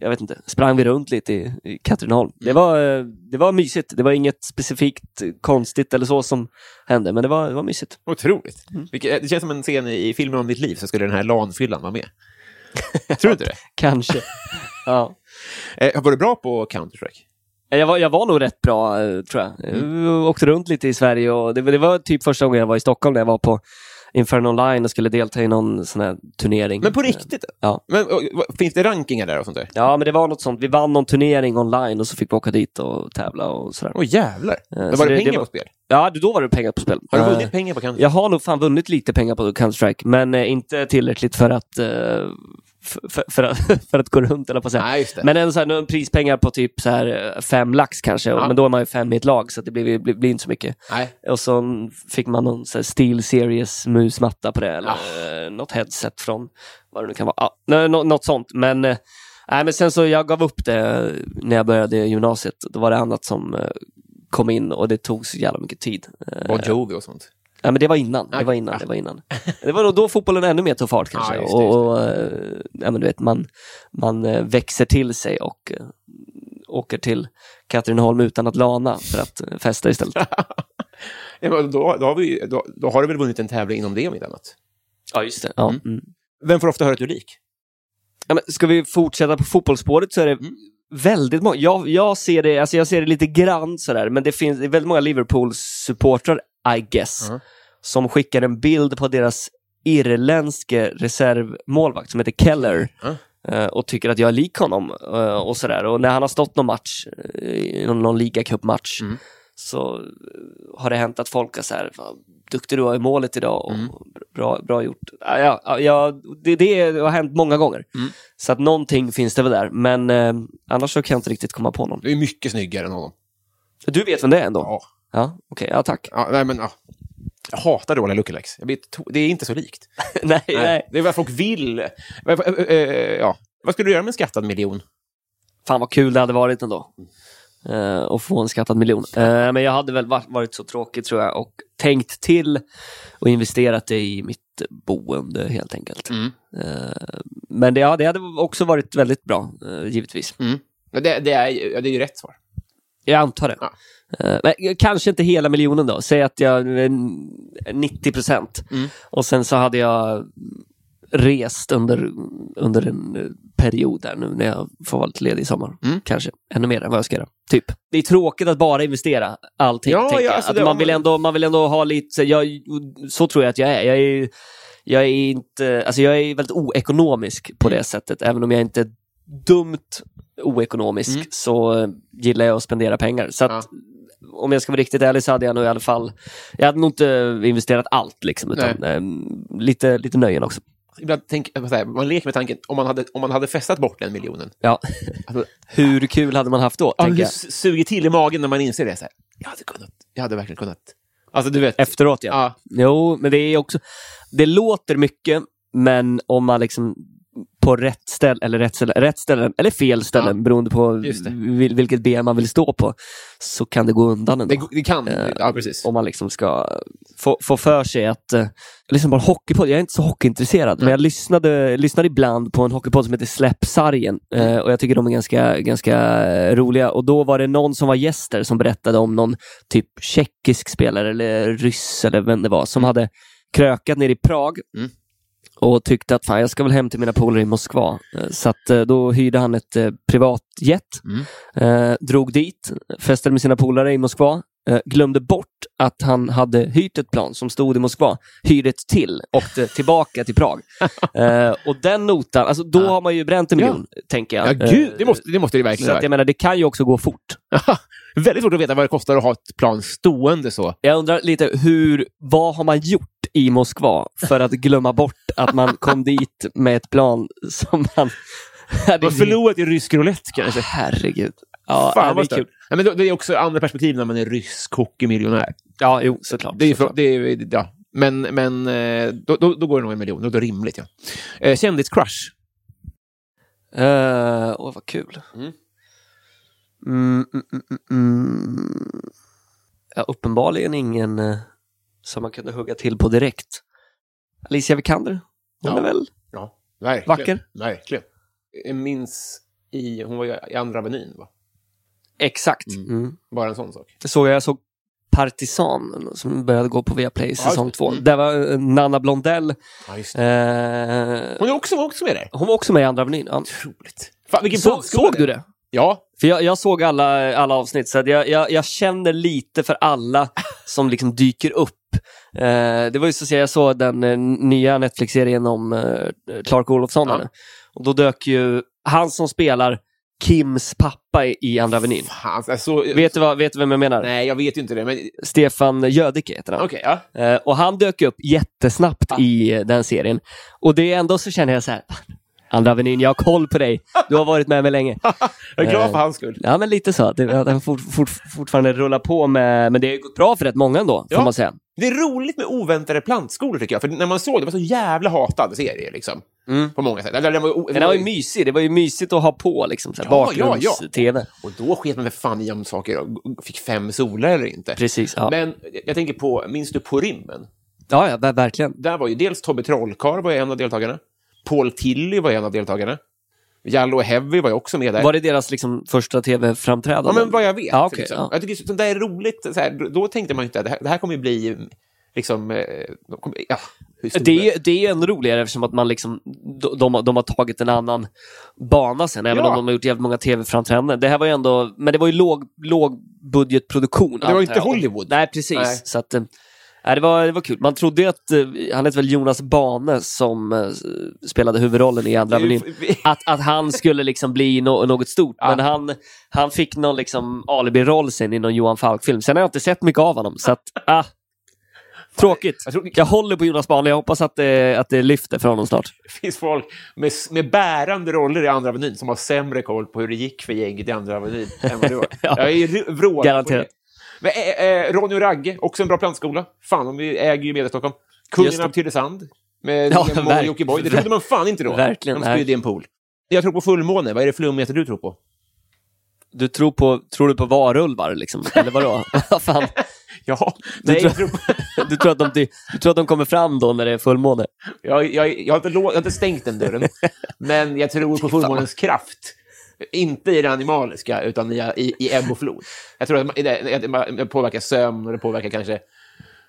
jag vet inte, sprang vi runt lite i, i Katrineholm. Mm. Det, var, eh, det var mysigt. Det var inget specifikt eh, konstigt eller så som hände, men det var, det var mysigt. Otroligt. Mm. Vilket, det känns som en scen i filmen om ditt liv, så skulle den här LAN-fyllan vara med. Tror du inte det? Kanske. ja. Eh, var du bra på Counter-Strike? jag, var, jag var nog rätt bra, eh, tror jag. Mm. Jag åkte runt lite i Sverige och det, det var typ första gången jag var i Stockholm när jag var på Inferno Online och skulle delta i någon sån här turnering. Men på riktigt? Ja. Men, och, finns det rankingar där och sånt där? Ja, men det var något sånt. Vi vann någon turnering online och så fick vi åka dit och tävla och sådär. Åh jävlar! Men så var det det- pengar det var- på spel? Ja, då var det pengar på spel. Har du Eh, vunnit pengar på Counter-Strike? Jag har nog fan vunnit lite pengar på Counter-Strike, men eh, inte tillräckligt för att, eh, för, för, att, för att gå runt, eller på att säga. Nej. Men ändå så här, nu, prispengar på typ så här, eh, fem lax kanske, Ja. men då är man ju fem i ett lag, så det blir, blir, blir inte så mycket. Nej. Och så fick man någon så här Steel Series musmatta på det, eller Ah. eh, något headset från vad det nu kan vara. Ja, nå- nå- något sånt. Men, nej, men sen så jag gav upp det när jag började gymnasiet. Då var det annat som kom in och det tog så jävla mycket tid. Bon Jovi och sånt. Ja, men det var innan. Det var innan. Det var innan. Det var nog då fotbollen ännu mer tog fart kanske. Ja, just det, just det. och, eh, ja, men du vet, man, man eh, växer till sig och eh, åker till Katrineholm utan att lana för att festa istället. Ja, men då, då, har vi, då, då har du väl vunnit en tävling inom det om inte annat? ja, just det. Ja. Mm. Mm. Vem får ofta höra att du är lik? Ja, men ska vi fortsätta på fotbollsspåret så är det Mm. väldigt många. Jag, jag, ser det, alltså jag ser det lite grann sådär, men det finns det väldigt många Liverpool-supportrar, I guess, Mhm. som skickar en bild på deras irländske reservmålvakt som heter Keller. Eh, och tycker att jag är lik honom eh, och sådär. Och när han har stått någon match, eh, någon, någon ligacupmatch, Mm. så har det hänt att folk har så här, "Fan, duktig du var i målet idag och Mm. bra, bra gjort. Ja, ja, ja, ja, det, det har hänt många gånger. Mm. Så att någonting finns det väl där, men eh, annars så kan jag inte riktigt komma på någon. Du är mycket snyggare än honom. Du vet vem det är ändå? Ja. Ja, okej, ja tack. ja nej, men, ja. Jag hatar dåliga blir to- Det är inte så likt. nej, nej. Det är vad folk vill. Eh, eh, ja. Vad skulle du göra med en skattad miljon? Fan vad kul det hade varit ändå. Uh, att få en skattad miljon. Eh, men jag hade väl varit, så tråkig tror jag och tänkt till och investerat det i mitt boende helt enkelt. Mm. Eh, men det, ja, det hade också varit väldigt bra, eh, givetvis. Mm. Det, det, är, det är ju rätt svar. Jag antar det. Ja. Men kanske inte hela miljonen då. Säg att jag... eh, 90 procent. Mm. Och sen så hade jag rest under, under en eh, period där nu när jag får vara lite ledig i sommar. Mm. Kanske ännu mer än vad jag ska göra. Typ. Det är tråkigt att bara investera allting. Ja, ja, alltså det- man, vill ändå, man vill ändå ha lite... Jag, så tror jag att jag är. Jag är, jag är inte... Alltså jag är väldigt oekonomisk på det sättet. Även om jag inte är dumt oekonomisk Mm. så gillar jag att spendera pengar. Så att, om jag ska vara riktigt ärlig så hade jag nog i alla fall, jag hade nog inte investerat allt liksom, utan eh, lite, lite nöjen också. Ibland tänk, man leker med tanken, om man hade, om man hade festat bort den miljonen. Ja. Alltså, Hur kul hade man haft då? ja, det suger till i magen när man inser det. Så här, jag hade kunnat. Jag hade verkligen kunnat. Alltså, du vet. Efteråt ja. Ja. Jo, men det är också, det låter mycket, men om man liksom på rätt ställe, eller rätt ställe, rätt ställen, eller fel ställen, Ja. beroende på vil, vilket ben man vill stå på, så kan det gå undan ändå. Det, det kan. Eh, ja, precis. om man liksom ska få, få för sig att... Eh, på en hockeypodd, jag är inte så hockeyintresserad, men jag lyssnade, lyssnade ibland på en hockeypodd som heter Släpp sargen eh, och jag tycker de är ganska, ganska eh, roliga. Och då var det någon som var gäster som berättade om någon typ tjeckisk spelare eller ryss eller vem det var som hade krökat ner i Prag Mm. Och tyckte att fan, jag ska väl hem till mina polare i Moskva. Eh, Så att, eh, då hyrde han ett eh, privatjet, Mm. eh, drog dit, festade med sina polare i Moskva, eh, glömde bort att han hade hyrt ett plan som stod i Moskva, hyrde ett till, åkte tillbaka till Prag. Eh, och den notan, alltså då har man ju bränt en Ja. miljon, tänker jag. Ja, gud, det måste det, måste det så verkligen att jag menar, det kan ju också gå fort. Väldigt svårt att veta vad det kostar att ha ett plan stående så. Jag undrar lite, hur, vad har man gjort i Moskva för att glömma bort att man kom dit med ett plan som man har förlorat i rysk roulette kanske. Herregud. Ja, Fan det vad kul. Ja, men det är också andra perspektiv när man är rysk hockeymiljonär. Ja, jo, såklart. Det är, såklart. det är, ja. Men, men eh, då, då, då går det nog en miljon. Då är det rimligt. Ja. Eh, Kändiscrush. Uh, åh, vad kul. Mm. Mm, mm, mm, mm, mm. Ja, uppenbarligen ingen eh, som man kunde hugga till på direkt. Alicia Vikander. Hon Ja. är väl Ja, verkligen. Vacker. Verkligen. Jag minns i, hon var i Andra Avenyn, va? exakt. Mm. Mm. Bara en sån sak. Såg jag, såg Partisan som började gå på Viaplay just säsong två. Mm. Där var eh, Nanna Blondell. Ja, Eh, Hon är också, var också med där. hon var också med i Andra Avenyn. Ja. Otroligt. Fan, vilken Så, såg du det? Ja. För jag, jag såg alla, alla avsnitt, så jag, jag, jag känner lite för alla som liksom dyker upp. Eh, det var ju så att jag såg den eh, nya Netflix-serien om eh, Clark Olofsson. Ja. Och då dök ju han som spelar Kims pappa i, Andra Avenyn. Alltså, Vet du, vad, vet du vem jag menar? Nej, jag vet ju inte det. Men Stefan Jödicke heter han. okej, ja. Och han dök upp jättesnabbt Ah. i den serien. Och det är ändå så känner jag så här, Andra Avenyn, jag har koll på dig. Du har varit med mig länge. Jag är glad Eh, för hans skull. Ja, men lite så. Att den fort, fort, fortfarande rullar på med, men det har gått bra för rätt många ändå, Ja. får man säga. Det är roligt med oväntade plantskolor tycker jag. För när man såg det, var så jävla hatad serie liksom. På många sätt. Den var, Den var ju mysig, det var ju mysigt att ha på liksom, Ja, ja, ja. bakgrunds-tv. och då sket man för fan i om saker och fick fem solar eller inte. Precis, ja. Men jag tänker på, minns du På rymmen? Ja, ja, ver- verkligen. Där var ju dels Tobbe Trollkarl var en av deltagarna. Paul Tilly var en av deltagarna. Jallo Heavy var ju också med där. Var det deras liksom, första tv-framträdande? Ja, men vad jag vet. Ja, okej, liksom. ja. Jag tycker sånt där är roligt. Så här, då tänkte man ju inte att det här, det här kommer ju bli liksom... eh, Ja, Det är, det är ju ännu roligare eftersom att man liksom, de, de, har- tagit en annan bana sen, även Ja. om de har gjort jävligt många tv-framträdanden. Det här var ju ändå, men det var ju låg, lågbudgetproduktion. det var ju inte. Hollywood. Nej, precis. Nej. Så att, eh, nej, det, var, det var kul. Man trodde ju att, eh, han heter väl Jonas Bane som eh, spelade huvudrollen i Andra Avenyn. Att, att han skulle liksom bli no, något stort, Ja. men han, han fick någon liksom alibi-roll sen i någon Johan Falk-film. Sen har jag inte sett mycket av honom, så att, ah, Tråkigt. Jag tror- Jag håller på Jonas Bane, jag hoppas att det, att det lyfter för honom snart. Det finns folk med, med bärande roller i Andra Avenyn som har sämre koll på hur det gick för gänget i Andra Avenyn än vad du har. Ja. Jag är vrål Garanterat. Men, eh, eh, Ronny och Ragge, också en bra plantskola. Fan, de äger ju Medelstockholm. Kungen av Tylösand med Ja, ja, verk- Jockiboi. Det trodde man fan inte då. Verkligen, De spydde i en pool. Jag tror på fullmåne. Vad är det flummigaste du tror på? Du tror, på, tror du på varulvar, liksom? Eller vadå? Vad fan? Ja, Du, nej, tror, tror du, tror att de, du tror att de kommer fram då när det är fullmåne? jag, jag, jag, har inte jag har inte stängt den dörren, men jag tror på fullmånens kraft. Inte i det animaliska, utan i, i, i ebb och flod. Jag tror att det, det, påverkar sömn och det påverkar kanske,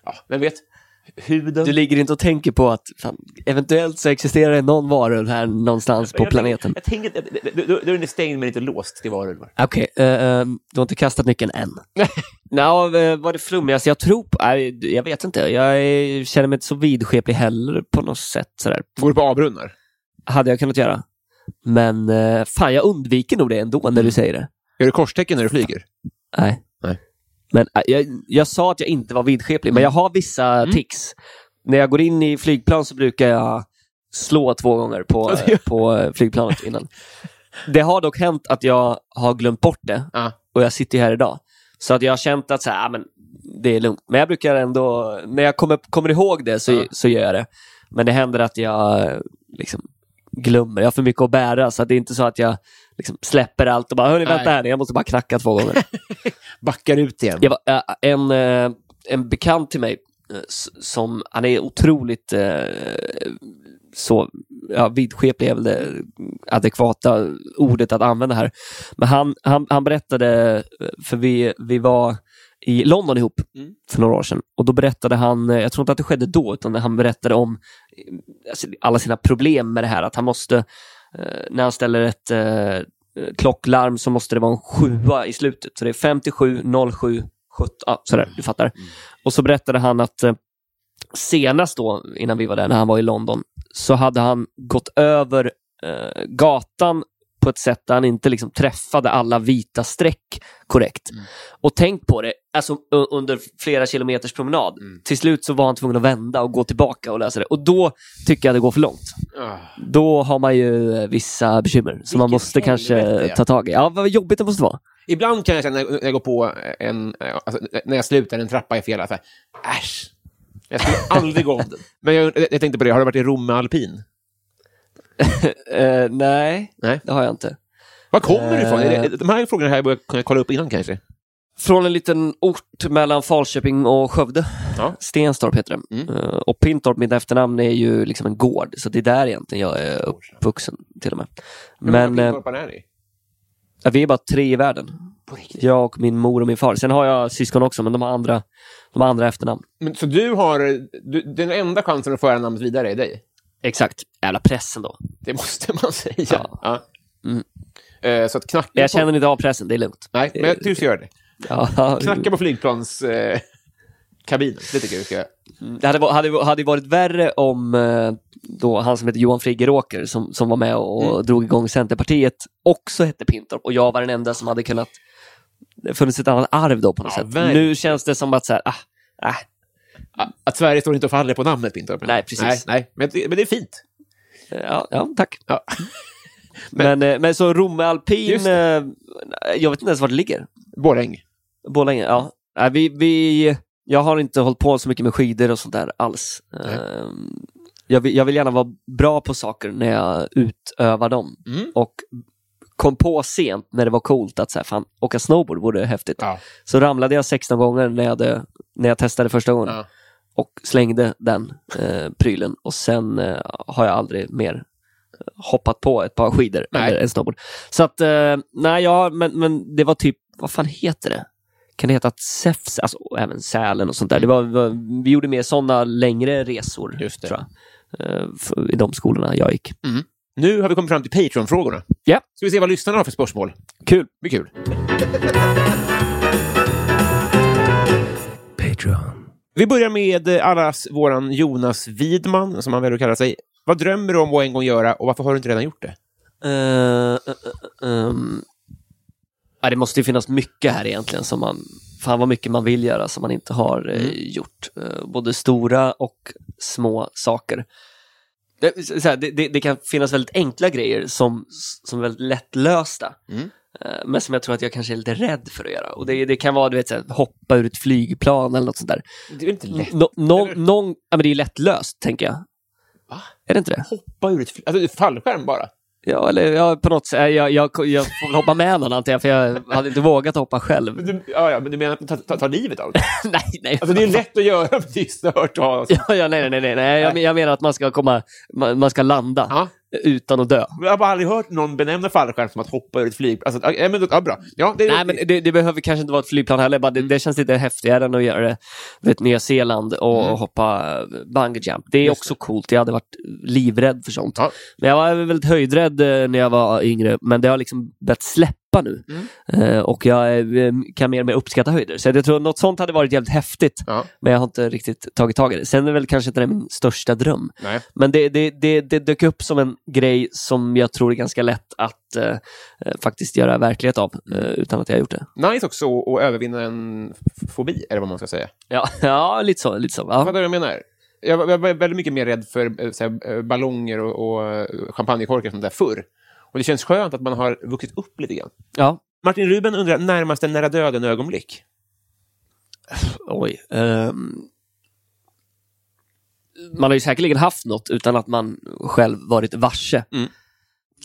ja, vem vet, huden. Du ligger inte och tänker på att fan, eventuellt så existerar det någon varulv här någonstans på jag, planeten? Jag tänker, jag då- då är den stängd men inte låst till varulvar. Okej, eh, eh, du har inte kastat nyckeln än? Nå, eh, vad är det flummigaste jag tror på? Nej, jag vet inte. Jag känner mig inte så vidskeplig heller på något sätt. Sådär. Går du på avbrunnar? Hade jag kunnat göra. Men eh, fan, jag undviker nog det ändå när du säger det. Gör du korstecken när du flyger? Nej. Nej. Men äh, jag, jag sa att jag inte var vidskeplig, men jag har vissa tics. När jag går in i flygplan så brukar jag slå två gånger på, på eh, flygplanet innan. Det har dock hänt att jag har glömt bort det Ja. och jag sitter ju här idag. Så att jag har känt att så här, ah, men det är lugnt. Men jag brukar ändå, när jag kommer, kommer ihåg det så, Ja. så gör jag det. Men det händer att jag eh, liksom glömmer. Jag har för mycket att bära så att det är inte så att jag liksom släpper allt och bara, hörni vänta här, jag måste bara knacka två gånger. Backar ut igen? Var, äh, en, äh, en bekant till mig, s- som, han är otroligt så, ja, vidskeplig är väl det adekvata ordet att använda här. Men han, han, han berättade, för vi, vi var i London ihop Mm. för några år sedan. Och då berättade han, äh, jag tror inte att det skedde då, utan han berättade om äh, alltså, alla sina problem med det här. Att han måste, äh, när han ställer ett klocklarm så måste det vara en sjua i slutet. Så det är 57, 07, 17, ja, sådär, du fattar. Och så berättade han att eh, senast då, innan vi var där, när han var i London, så hade han gått över eh, gatan på ett sätt där han inte liksom träffade alla vita streck korrekt. Och tänk på det, alltså under flera kilometers promenad. Till slut så var han tvungen att vända och gå tillbaka och lösa det. Och då tycker jag det går för långt. Ah. Då har man ju eh, vissa bekymmer som man måste kanske ta tag i. Ja, vad jobbigt det måste vara. Ibland kan jag känna när jag går på en, alltså, när jag slutar en trappa i fel, här, äsch. Jag skulle aldrig gå om den. Men jag, jag tänkte på det, har du varit i Rom med alpin? Eh, nej, Nej. det har jag inte. Var kommer du ifrån? Eh. De här frågorna har jag kunna kolla upp innan kanske. Från en liten ort mellan Falköping och Skövde. Ja. Stenstorp heter det. Mm. Eh, och Pintorp, mitt efternamn, är ju liksom en gård. Så det är där egentligen jag är uppvuxen till och med. Men eh, Var är ni? ja, vi är bara tre i världen. Jag och min mor och min far. Sen har jag syskon också, men de har andra, de har andra efternamn. Men, så du har, du, den enda chansen att föra namnet vidare är dig? Exakt. Jävla pressen då. Det måste man säga. Ja. Ja. Mm. Eh, så att knacka Jag på... känner inte av pressen, det är lugnt. Nej, men jag du ska göra det. Ja, Knacka på flygplans... Eh, kabinen, det tycker jag du ska göra. Det hade, hade, hade varit värre om eh, då han som heter Johan Friggeråker som, som var med och Mm. drog igång Centerpartiet också hette Pintorp och jag var den enda som hade kunnat det funnits ett annat arv då på något Ja, sätt. verkligen. Nu känns det som att så här, ah, Ah, Att Sverige står inte och faller på namnet Pintorp. Nej, precis. Nej, nej. Men, det, men det är fint. ja, ja, tack. Ja. Men, men, men så Romme Alpin, eh, jag vet inte ens var det ligger. Borlänge. Borlänge, ja. Nej, vi, vi, jag har inte hållit på så mycket med skidor och sånt där alls. Ehm, Jag vill, jag vill gärna vara bra på saker när jag utövar dem. Mm. Och kom på sent när det var coolt att så här, fan, åka snowboard vore häftigt. Ja. Så ramlade jag 16 gånger när jag, hade, när jag testade första gången Ja. Och slängde den eh, prylen. Och sen eh, har jag aldrig mer eh, hoppat på ett par skidor Nej. eller en snowboard. Så att, eh, nej, ja, men, men det var typ, vad fan heter det? Kan det heta Säfs, alltså och även Sälen och sånt där. Det var, vi gjorde mer sådana längre resor, Just det. tror jag. eh, I de skolorna jag gick. Nu har vi kommit fram till Patreon-frågorna. Ja, Ska vi se vad lyssnarna har för spörsmål? kul. Blir kul. Patreon. Vi börjar med eh, allas våran Jonas Widman, som han väljer att kalla sig. Vad drömmer du om att en gång göra och varför har du inte redan gjort det? Eh, eh, ehm. ja, det måste ju finnas mycket här egentligen som man, fan vad mycket man vill göra som man inte har eh, gjort. Eh, både stora och små saker. Det, här, det, det, det kan finnas väldigt enkla grejer som, som är väldigt lättlösta. Mm. Eh, Men som jag tror att jag kanske är lite rädd för att göra. Och det, det kan vara du vet, så här, hoppa ur ett flygplan eller något sånt där. Det är inte lätt? Någon, Eller? någon, ja, men det är lättlöst, tänker jag. Va? Är det inte det? Hoppa ur ett fly- alltså, fallskärm bara? Ja, eller ja, på något sätt. Jag, jag, jag får väl hoppa med någon antar jag, för jag hade inte vågat hoppa själv. Men du, ja, ja, men du menar att ta, ta, ta livet av det? nej, nej. Alltså, det är lätt att göra, men det är stört att ha... Ja, ja, nej, nej, nej, nej. Jag, jag menar att man ska komma, man, man ska landa Ja. Utan att dö. Jag har bara aldrig hört någon benämna fallskärm som att hoppa ur ett flyg. Alltså, ja, men, ja, bra. Ja, det, Nej, men det, det behöver kanske inte vara ett flygplan heller. Bara det, det känns lite häftigare än att göra det vet, Nya Zeeland och hoppa bungee jump. Det är Mm. Just också coolt. Jag hade varit livrädd för sånt. Ja. Men jag var väldigt höjdrädd eh, när jag var yngre, men det har liksom börjat släppa nu. Mm. Eh, och jag eh, kan mer och mer uppskatta höjder. Så jag tror något sånt hade varit jävligt häftigt. Ja. Men jag har inte riktigt tagit tag i det. Sen är det väl kanske inte det min största dröm. Nej. Men det, det, det, det dök upp som en grej som jag tror är ganska lätt att eh, eh, faktiskt göra verklighet av eh, utan att jag har gjort det. Nice också att övervinna en fobi, eller vad man ska säga. Ja, ja lite så. Lite så. Ja. vad jag menar? Jag var, jag var väldigt mycket mer rädd för här, ballonger och, och champagnekorkar och sånt där förr. Och det känns skönt att man har vuxit upp lite grann. ja. Martin Ruben undrar närmaste nära döden-ögonblick. Oj. ehm. man har ju säkerligen haft något utan att man själv varit varse. Mm.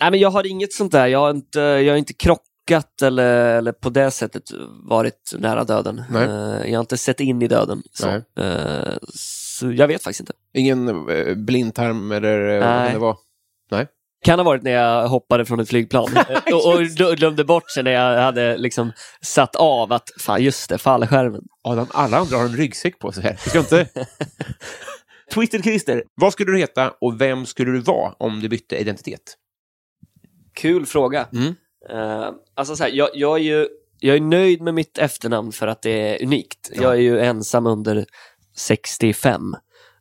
Nej, men jag har inget sånt där. Jag har inte, jag har inte krockat eller, eller på det sättet varit nära döden. Nej. Eh, jag har inte sett in i döden. Så. Eh, så jag vet faktiskt inte. Ingen eh, blindtarm eller vad Nej. kan det var? Kan ha varit när jag hoppade från ett flygplan och, och glömde bort sig när jag hade liksom satt av att, fan just det, fallskärmen. Adam, alla andra har en ryggsäck på sig här. Vi ska inte... Twisted Christer, vad skulle du heta och vem skulle du vara om du bytte identitet? Kul fråga. Mm. Eh, alltså så här, jag, jag, är ju, jag är nöjd med mitt efternamn för att det är unikt. Jag är ju ensam under 65.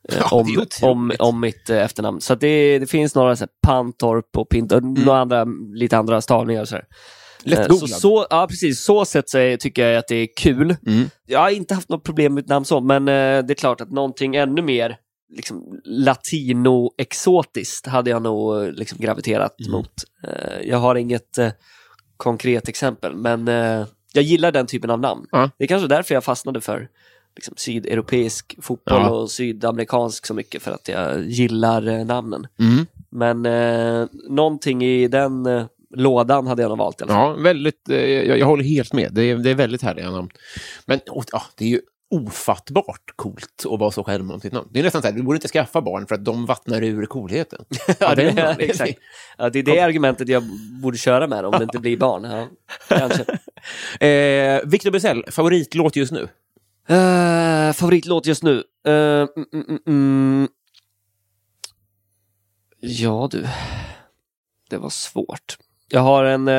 Eh, Ja, är om, om, om mitt eh, efternamn. Så det, det finns några så här, Pantorp och Pint och några andra, lite andra stavningar. Så här. Eh, så, Lättgooglad. så, ja, precis. Så sätt så tycker jag att det är kul. Mm. Jag har inte haft något problem med mitt namn så, men eh, det är klart att någonting ännu mer liksom, latino-exotiskt hade jag nog eh, liksom, graviterat Mm. mot. Eh, jag har inget eh, konkret exempel, men eh, jag gillar den typen av namn. Ja. Det är kanske därför jag fastnade för liksom, sydeuropeisk fotboll Ja. och sydamerikansk så mycket, för att jag gillar eh, namnen. Mm. Men eh, någonting i den eh, lådan hade jag nog valt i alla fall. Ja, väldigt, eh, jag, jag håller helt med. Det är, det är väldigt härliga namn. Men och, ja, det är ju ofattbart coolt att vara så själv om sitt namn. Det är nästan så här, du borde inte skaffa barn för att de vattnar ur coolheten. Ja, det, är, exakt. Ja, det är det argumentet jag borde köra med om det inte blir barn. Ja, kanske. Eh, Victor Bysell, favoritlåt just nu? Uh, favoritlåt just nu? Eh, mm, mm, mm, mm. Ja du, det var svårt. Jag har en uh,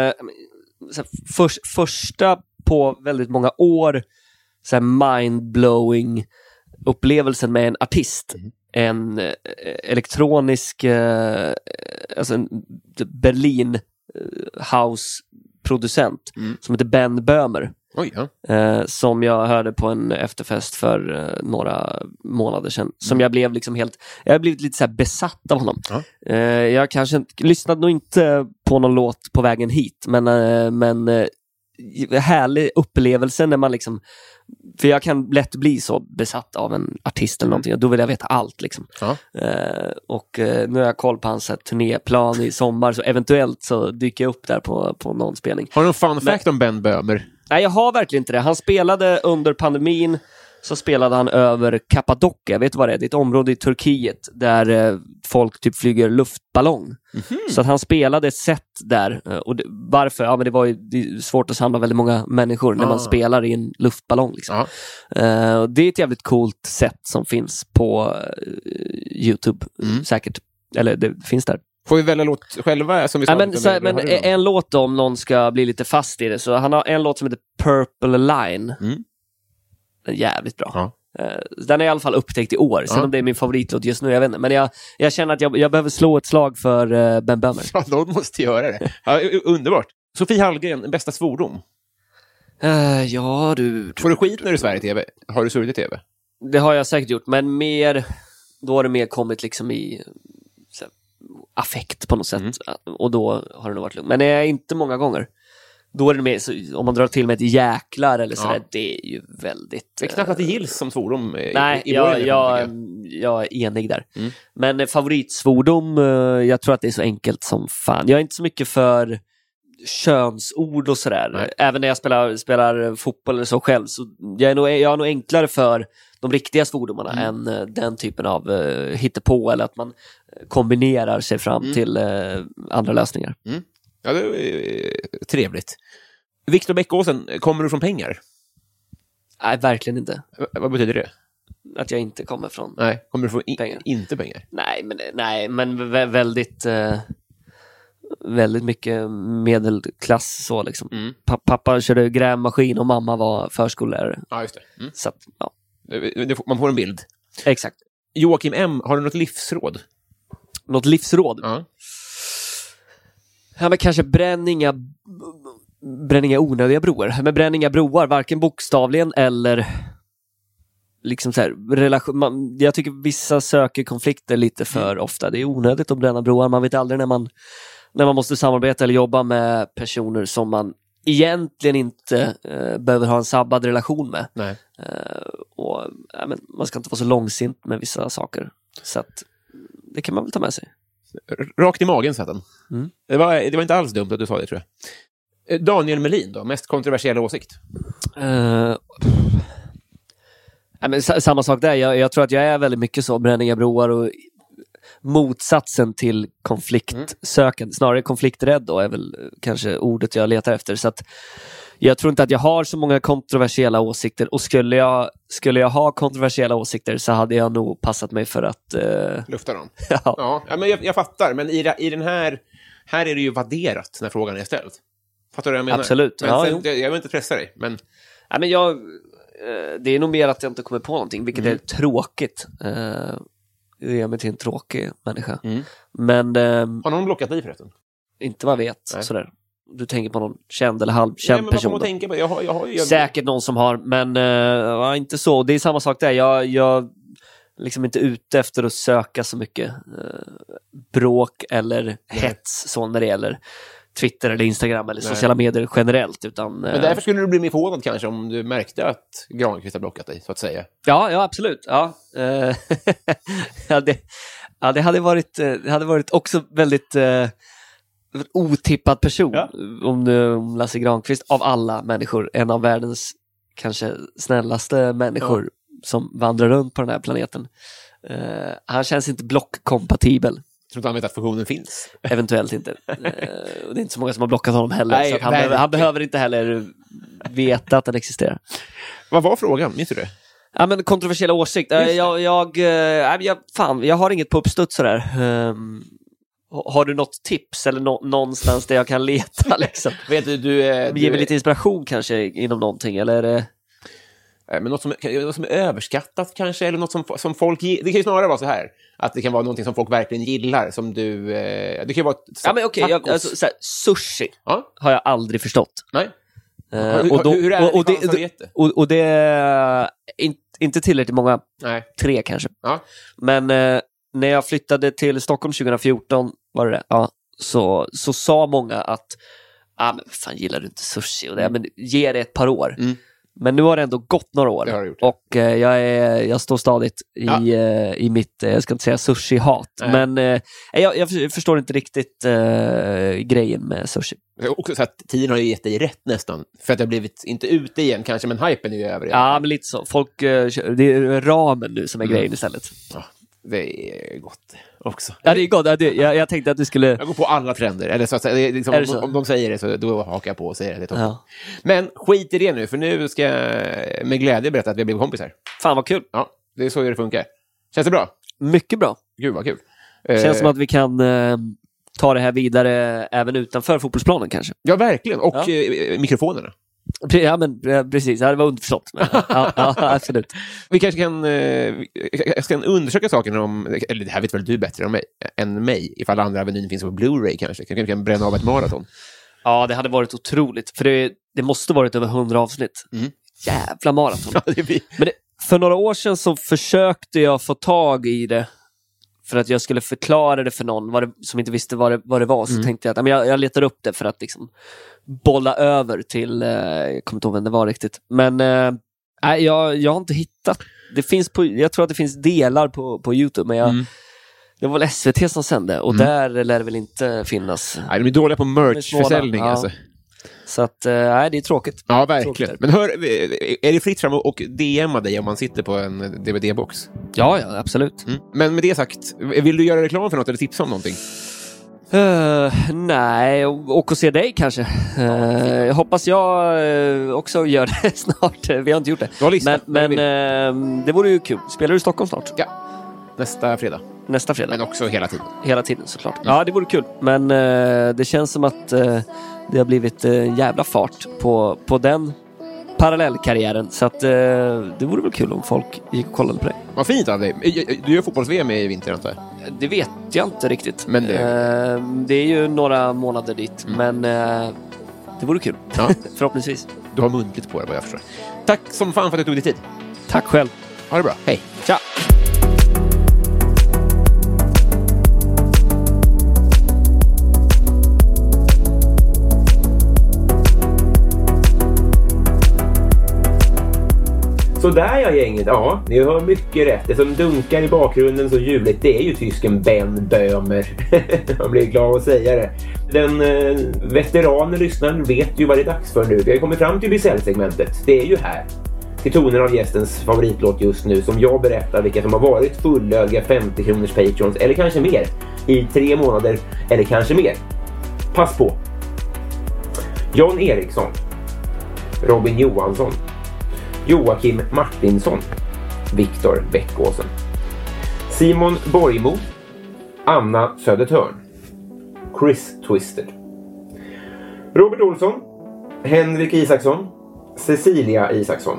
här, förs- första på väldigt många år mind-blowing upplevelsen med en artist. En eh, elektronisk, eh, alltså en Berlin eh, house-producent Mm. som heter Ben Böhmer. Oj, ja. Eh, som jag hörde på en efterfest för eh, några månader sedan. Som jag blev liksom helt, jag har blivit lite så besatt av honom. Ja. Eh, jag kanske inte, lyssnade nog inte på någon låt på vägen hit, men, eh, men eh, härlig upplevelse när man liksom, för jag kan lätt bli så besatt av en artist eller någonting och då vill jag veta allt liksom. Ja. Eh, och eh, nu har jag koll på hans här, turnéplan i sommar så eventuellt så dyker jag upp där på, på någon spelning. Har du någon fun fact om Ben Böhmer? Nej, jag har verkligen inte det. Han spelade under pandemin, så spelade han över Kappadokia. Vet du vad det är? Det är ett område i Turkiet där eh, folk typ flyger luftballong. Så att han spelade ett set där. Eh, och det, varför? Ja, men det var ju det svårt att samla väldigt många människor när Ah. man spelar i en luftballong. Liksom. Eh, och det är ett jävligt coolt set som finns på eh, Youtube, Mm. säkert. Eller det finns där. Får vi välja låt själva? Som vi Ja, men, så, men en låt då, om någon ska bli lite fast i det. Så han har en låt som heter Purple Line. Mm. Är jävligt bra. Ja. Eh, Den är i alla fall upptäckt i år. Sen Ja. om det är min favoritlåt just nu, jag vet inte. Men jag, jag känner att jag, jag behöver slå ett slag för uh, Ben Böhmer. Ja, någon måste göra det. Ja, underbart. Sofie Hallgren, bästa svordom? Eh, ja, du. Får du skit när du svär i tv? Har du svurit i tv? Det har jag säkert gjort, men mer... Då har det mer kommit liksom i här, affekt på något sätt. Mm. Och då har det nog varit lugnt. Men eh, inte många gånger. Då är det mer, så, om man drar till med ett jäklar eller sådär, Ja. det är ju väldigt... Det är knappt att det gills som svordom i, Nej, i jag, vår generation, jag, tycker jag är enig där. Mm. Men eh, favoritsvordom, eh, jag tror att det är så enkelt som fan. Jag är inte så mycket för könsord och sådär. Nej. Även när jag spelar, spelar fotboll eller så själv. Så jag, är nog, jag är nog enklare för de riktiga svordomarna Mm. än eh, den typen av uh, hittepå eller att man eh, kombinerar sig fram Mm. till eh, andra lösningar. Ja, det är eh, trevligt. Viktor Bäckåsen, kommer du från pengar? Nej, verkligen inte. V- Vad betyder det? Att jag inte kommer från... Nej, kommer du från Pengar. inte pengar? Nej, men, nej, men vä- väldigt, eh, väldigt mycket medelklass så liksom. Mm. Pa- pappa körde grävmaskin och mamma var förskollärare. Ja, just det. Mm. Så att, ja, Man får en bild. exakt. Joakim M, har du något livsråd? Något livsråd? Ja. Ja, men kanske bränn inga, bränn inga onödiga broar. Men bränn inga broar, varken bokstavligen eller liksom så här, relation, man, jag tycker vissa söker konflikter lite för ofta. Det är onödigt att bränna broar. Man vet aldrig när man, när man måste samarbeta eller jobba med personer som man egentligen inte eh, behöver ha en sabbad relation med. Eh, och, ja, men man ska inte vara så långsint med vissa saker. Så att, det kan man väl ta med sig. Rakt i magen satt den. Mm. Det, var, det var inte alls dumt att du sa det, tror jag. Eh, Daniel Melin då, mest kontroversiella åsikt? Uh, ja, men sa- samma sak där. Jag, jag tror att jag är väldigt mycket så, bränninga broar och motsatsen till konfliktsökande. Snarare konflikträdd då är väl eh, kanske ordet jag letar efter. Så att jag tror inte att jag har så många kontroversiella åsikter och skulle jag, skulle jag ha kontroversiella åsikter så hade jag nog passat mig för att... eh, Lufta dem. ja. Ja, men jag, jag fattar, men i, i den här... Här är det ju vadderat när frågan är ställd. Fattar du vad jag menar? Absolut. Men Ja, sen, jag, jag vill inte pressa dig, men... Ja, men jag, eh, det är nog mer att jag inte kommer på någonting, vilket Mm. är tråkigt. Eh, gör mig till en tråkig människa. Mm. Men ehm, Har någon blockat dig förresten? inte vad jag vet. Nej. Sådär. Du tänker på någon känd eller Nej, halvkänd person? man då? tänka på? Jag har, jag har, jag, Säkert någon som har, men eh, inte så. Det är samma sak där. Jag, jag liksom inte ute efter att söka så mycket eh, bråk eller hets så när det gäller Twitter eller Instagram eller Nej. sociala medier generellt. Utan, Men eh, därför skulle du bli mer förvånad kanske om du märkte att Granqvist har blockat dig, så att säga. Ja, ja absolut. Ja, eh, ja, det, ja, det hade varit, eh, det hade varit också väldigt eh, otippad person Ja. om, nu- om Lasse Granqvist av alla människor, en av världens kanske snällaste människor som vandrar runt på den här planeten. Eh, han känns inte blockkompatibel, tror inte han vet att funktionen finns. eventuellt inte. Eh, och det är inte så många som har blockat honom heller, Nej, så han, behöver, han behöver inte heller veta att den existerar. Vad var frågan? Minns du det? Ja men kontroversiella åsikt. Eh, det. Jag, jag, eh, jag, fan, jag har inget på uppstuds sådär. Um, har du något tips eller nå- någonstans där jag kan leta liksom? Vet du, du, eh, Ge du mig lite inspiration kanske inom någonting eller? eh, Eh, Men något som, något som är överskattat kanske, eller något som, som folk Det kan ju snarare vara så här, att det kan vara någonting som folk verkligen gillar, som du... Eh, det kan ju vara... Ja men okej, jag- tacos. alltså, såhär, sushi Ja, har jag aldrig förstått. nej. Eh, Hur- och, då, hur är det och, och, det, och, och det är in, inte tillräckligt många, Nej. tre kanske. Ja. Men eh, när jag flyttade till Stockholm 2014, var det det? Ja, så, så sa många att ah, men fan gillar du inte sushi? Och det, men ge det ett par år. Mm. Men nu har det ändå gått några år och eh, jag, är, jag står stadigt i, Ja. eh, i mitt, eh, jag ska inte säga sushi-hat, Nej. men jag, jag för- förstår inte riktigt eh, grejen med sushi. Också så att tiden har ju gett dig rätt nästan. För att det har blivit, inte ute igen kanske, men hypen är ju över igen. Ja, men lite så. Folk, det är ramen nu som är Mm. grejen istället. Ja, det är gott också. Ja, det är gott. Ja, det, jag, jag tänkte att du skulle... Jag går på alla trender. Eller så att det liksom, det så? Om, om de säger det, så då hakar jag på och säger det. det. Ja. Men skit i det nu, för nu ska jag med glädje berätta att vi har blivit kompisar. Fan vad kul. Ja, det är så det funkar. Känns det bra? Mycket bra. Gud, vad kul. Känns Eh, som att vi kan eh, ta det här vidare även utanför fotbollsplanen kanske. Ja, verkligen. Och Ja. eh, mikrofonerna. Ja, men precis. Det var underförstått. Ja, ja, absolut. Vi kanske kan, eh, jag ska undersöka sakerna om, eller det här vet väl du bättre än mig, än mig ifall andra Avenyn finns på Blu-ray kanske. Kanske kan bränna av ett maraton. Ja, det hade varit otroligt. För det, det måste varit över hundra avsnitt. Mm. Jävla maraton. Ja. Men det, för några år sedan så försökte jag få tag i det för att jag skulle förklara det för någon det, som inte visste vad det, vad det var. Så tänkte jag att men jag, jag letar upp det för att liksom bolla över till, eh, jag kommer inte ihåg vem det var riktigt. Men eh, jag, jag har inte hittat. Det finns på, jag tror att det finns delar på, på Youtube, men jag, Mm. det var väl SVT som sände och där lär det väl inte finnas. Nej, de är dåliga på merch-försäljning Ja. alltså. Så att, eh, nej, det är tråkigt. Ja, Tråkigt. verkligen. Men hör, är det fritt fram och DMa dig om man sitter på en DVD-box? Ja, ja, absolut. Mm. Men med det sagt, vill du göra reklam för något eller tipsa om någonting? Eh, nej, och, och se dig kanske. Uh, jag hoppas jag eh, också gör det snart. Vi har inte gjort det. Men, men eh, det vore ju kul. Spelar du i Stockholm snart? Ja, nästa fredag. Nästa fredag? Men också hela tiden. Hela tiden såklart. Ja, det vore kul. Men eh, det känns som att eh, det har blivit eh, en jävla fart på, på den parallellkarriären. Så att eh, det vore väl kul om folk gick och kollade på det. Vad fint av dig. Du gör fotbolls-VM i vinter, antar jag? Det vet jag inte riktigt. Men det- Eh, det är ju några månader dit. Men eh, det vore kul. Ja. Förhoppningsvis. Du har muntligt på det, vad jag förstår. Tack som fan för att du tog dig tid. Tack själv. Ha det bra. Hej. Tja! Så där ja gänget, ja ni hör mycket rätt. Det som dunkar i bakgrunden så ljuvligt det är ju tysken Ben Böhmer. Man blir glad att säga det. Den eh, veteranen lyssnaren vet ju vad det är dags för nu. Vi har kommit fram till Bysell-segmentet. Det är ju här. Till tonen av gästens favoritlåt just nu som jag berättar vilka som har varit fullödiga 50 kronors patrons eller kanske mer i tre månader eller kanske mer. Pass på! John Eriksson Robin Johansson Joakim Martinsson, Viktor Bäckåsen, Simon Borgmo, Anna Södertörn, Chris Twisted, Robert Olsson, Henrik Isaksson, Cecilia Isaksson,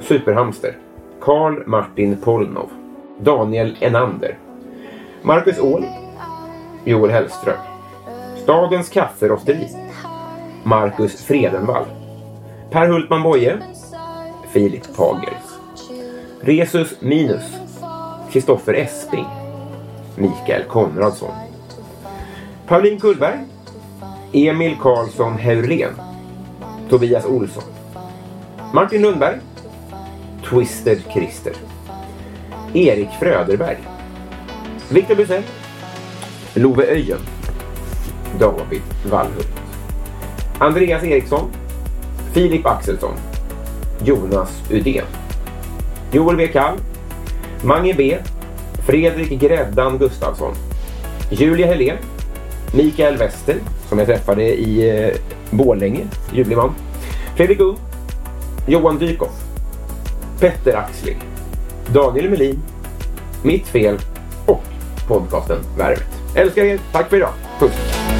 Superhamster, Karl Martin Polnov, Daniel Enander. Marcus Åhl. Joel Hellström. Stadens kafferosteri. Marcus Fredenvall. Per Hultman Boye. Filip Pager. Resus Minus. Kristoffer Esping. Mikael Konradsson. Pauline Kullberg. Emil Karlsson Heurlen. Tobias Olsson. Martin Lundberg. Twisted Christer. Erik Fröderberg. Viktor Busell, Love Öjen. David Wallhult. Andreas Eriksson. Filip Axelsson. Jonas Udén. Joel W. Kall. Mange B. Fredrik Gräddan Gustafsson. Julia Helén. Mikael Wester, som jag träffade i eh, Borlänge, ljuvlig man. Fredrik Ung. Johan Dykhoff. Petter Axling. Daniel Melin. Mitt fel och podcasten Värvet. Älskar er. Tack för idag. Puss.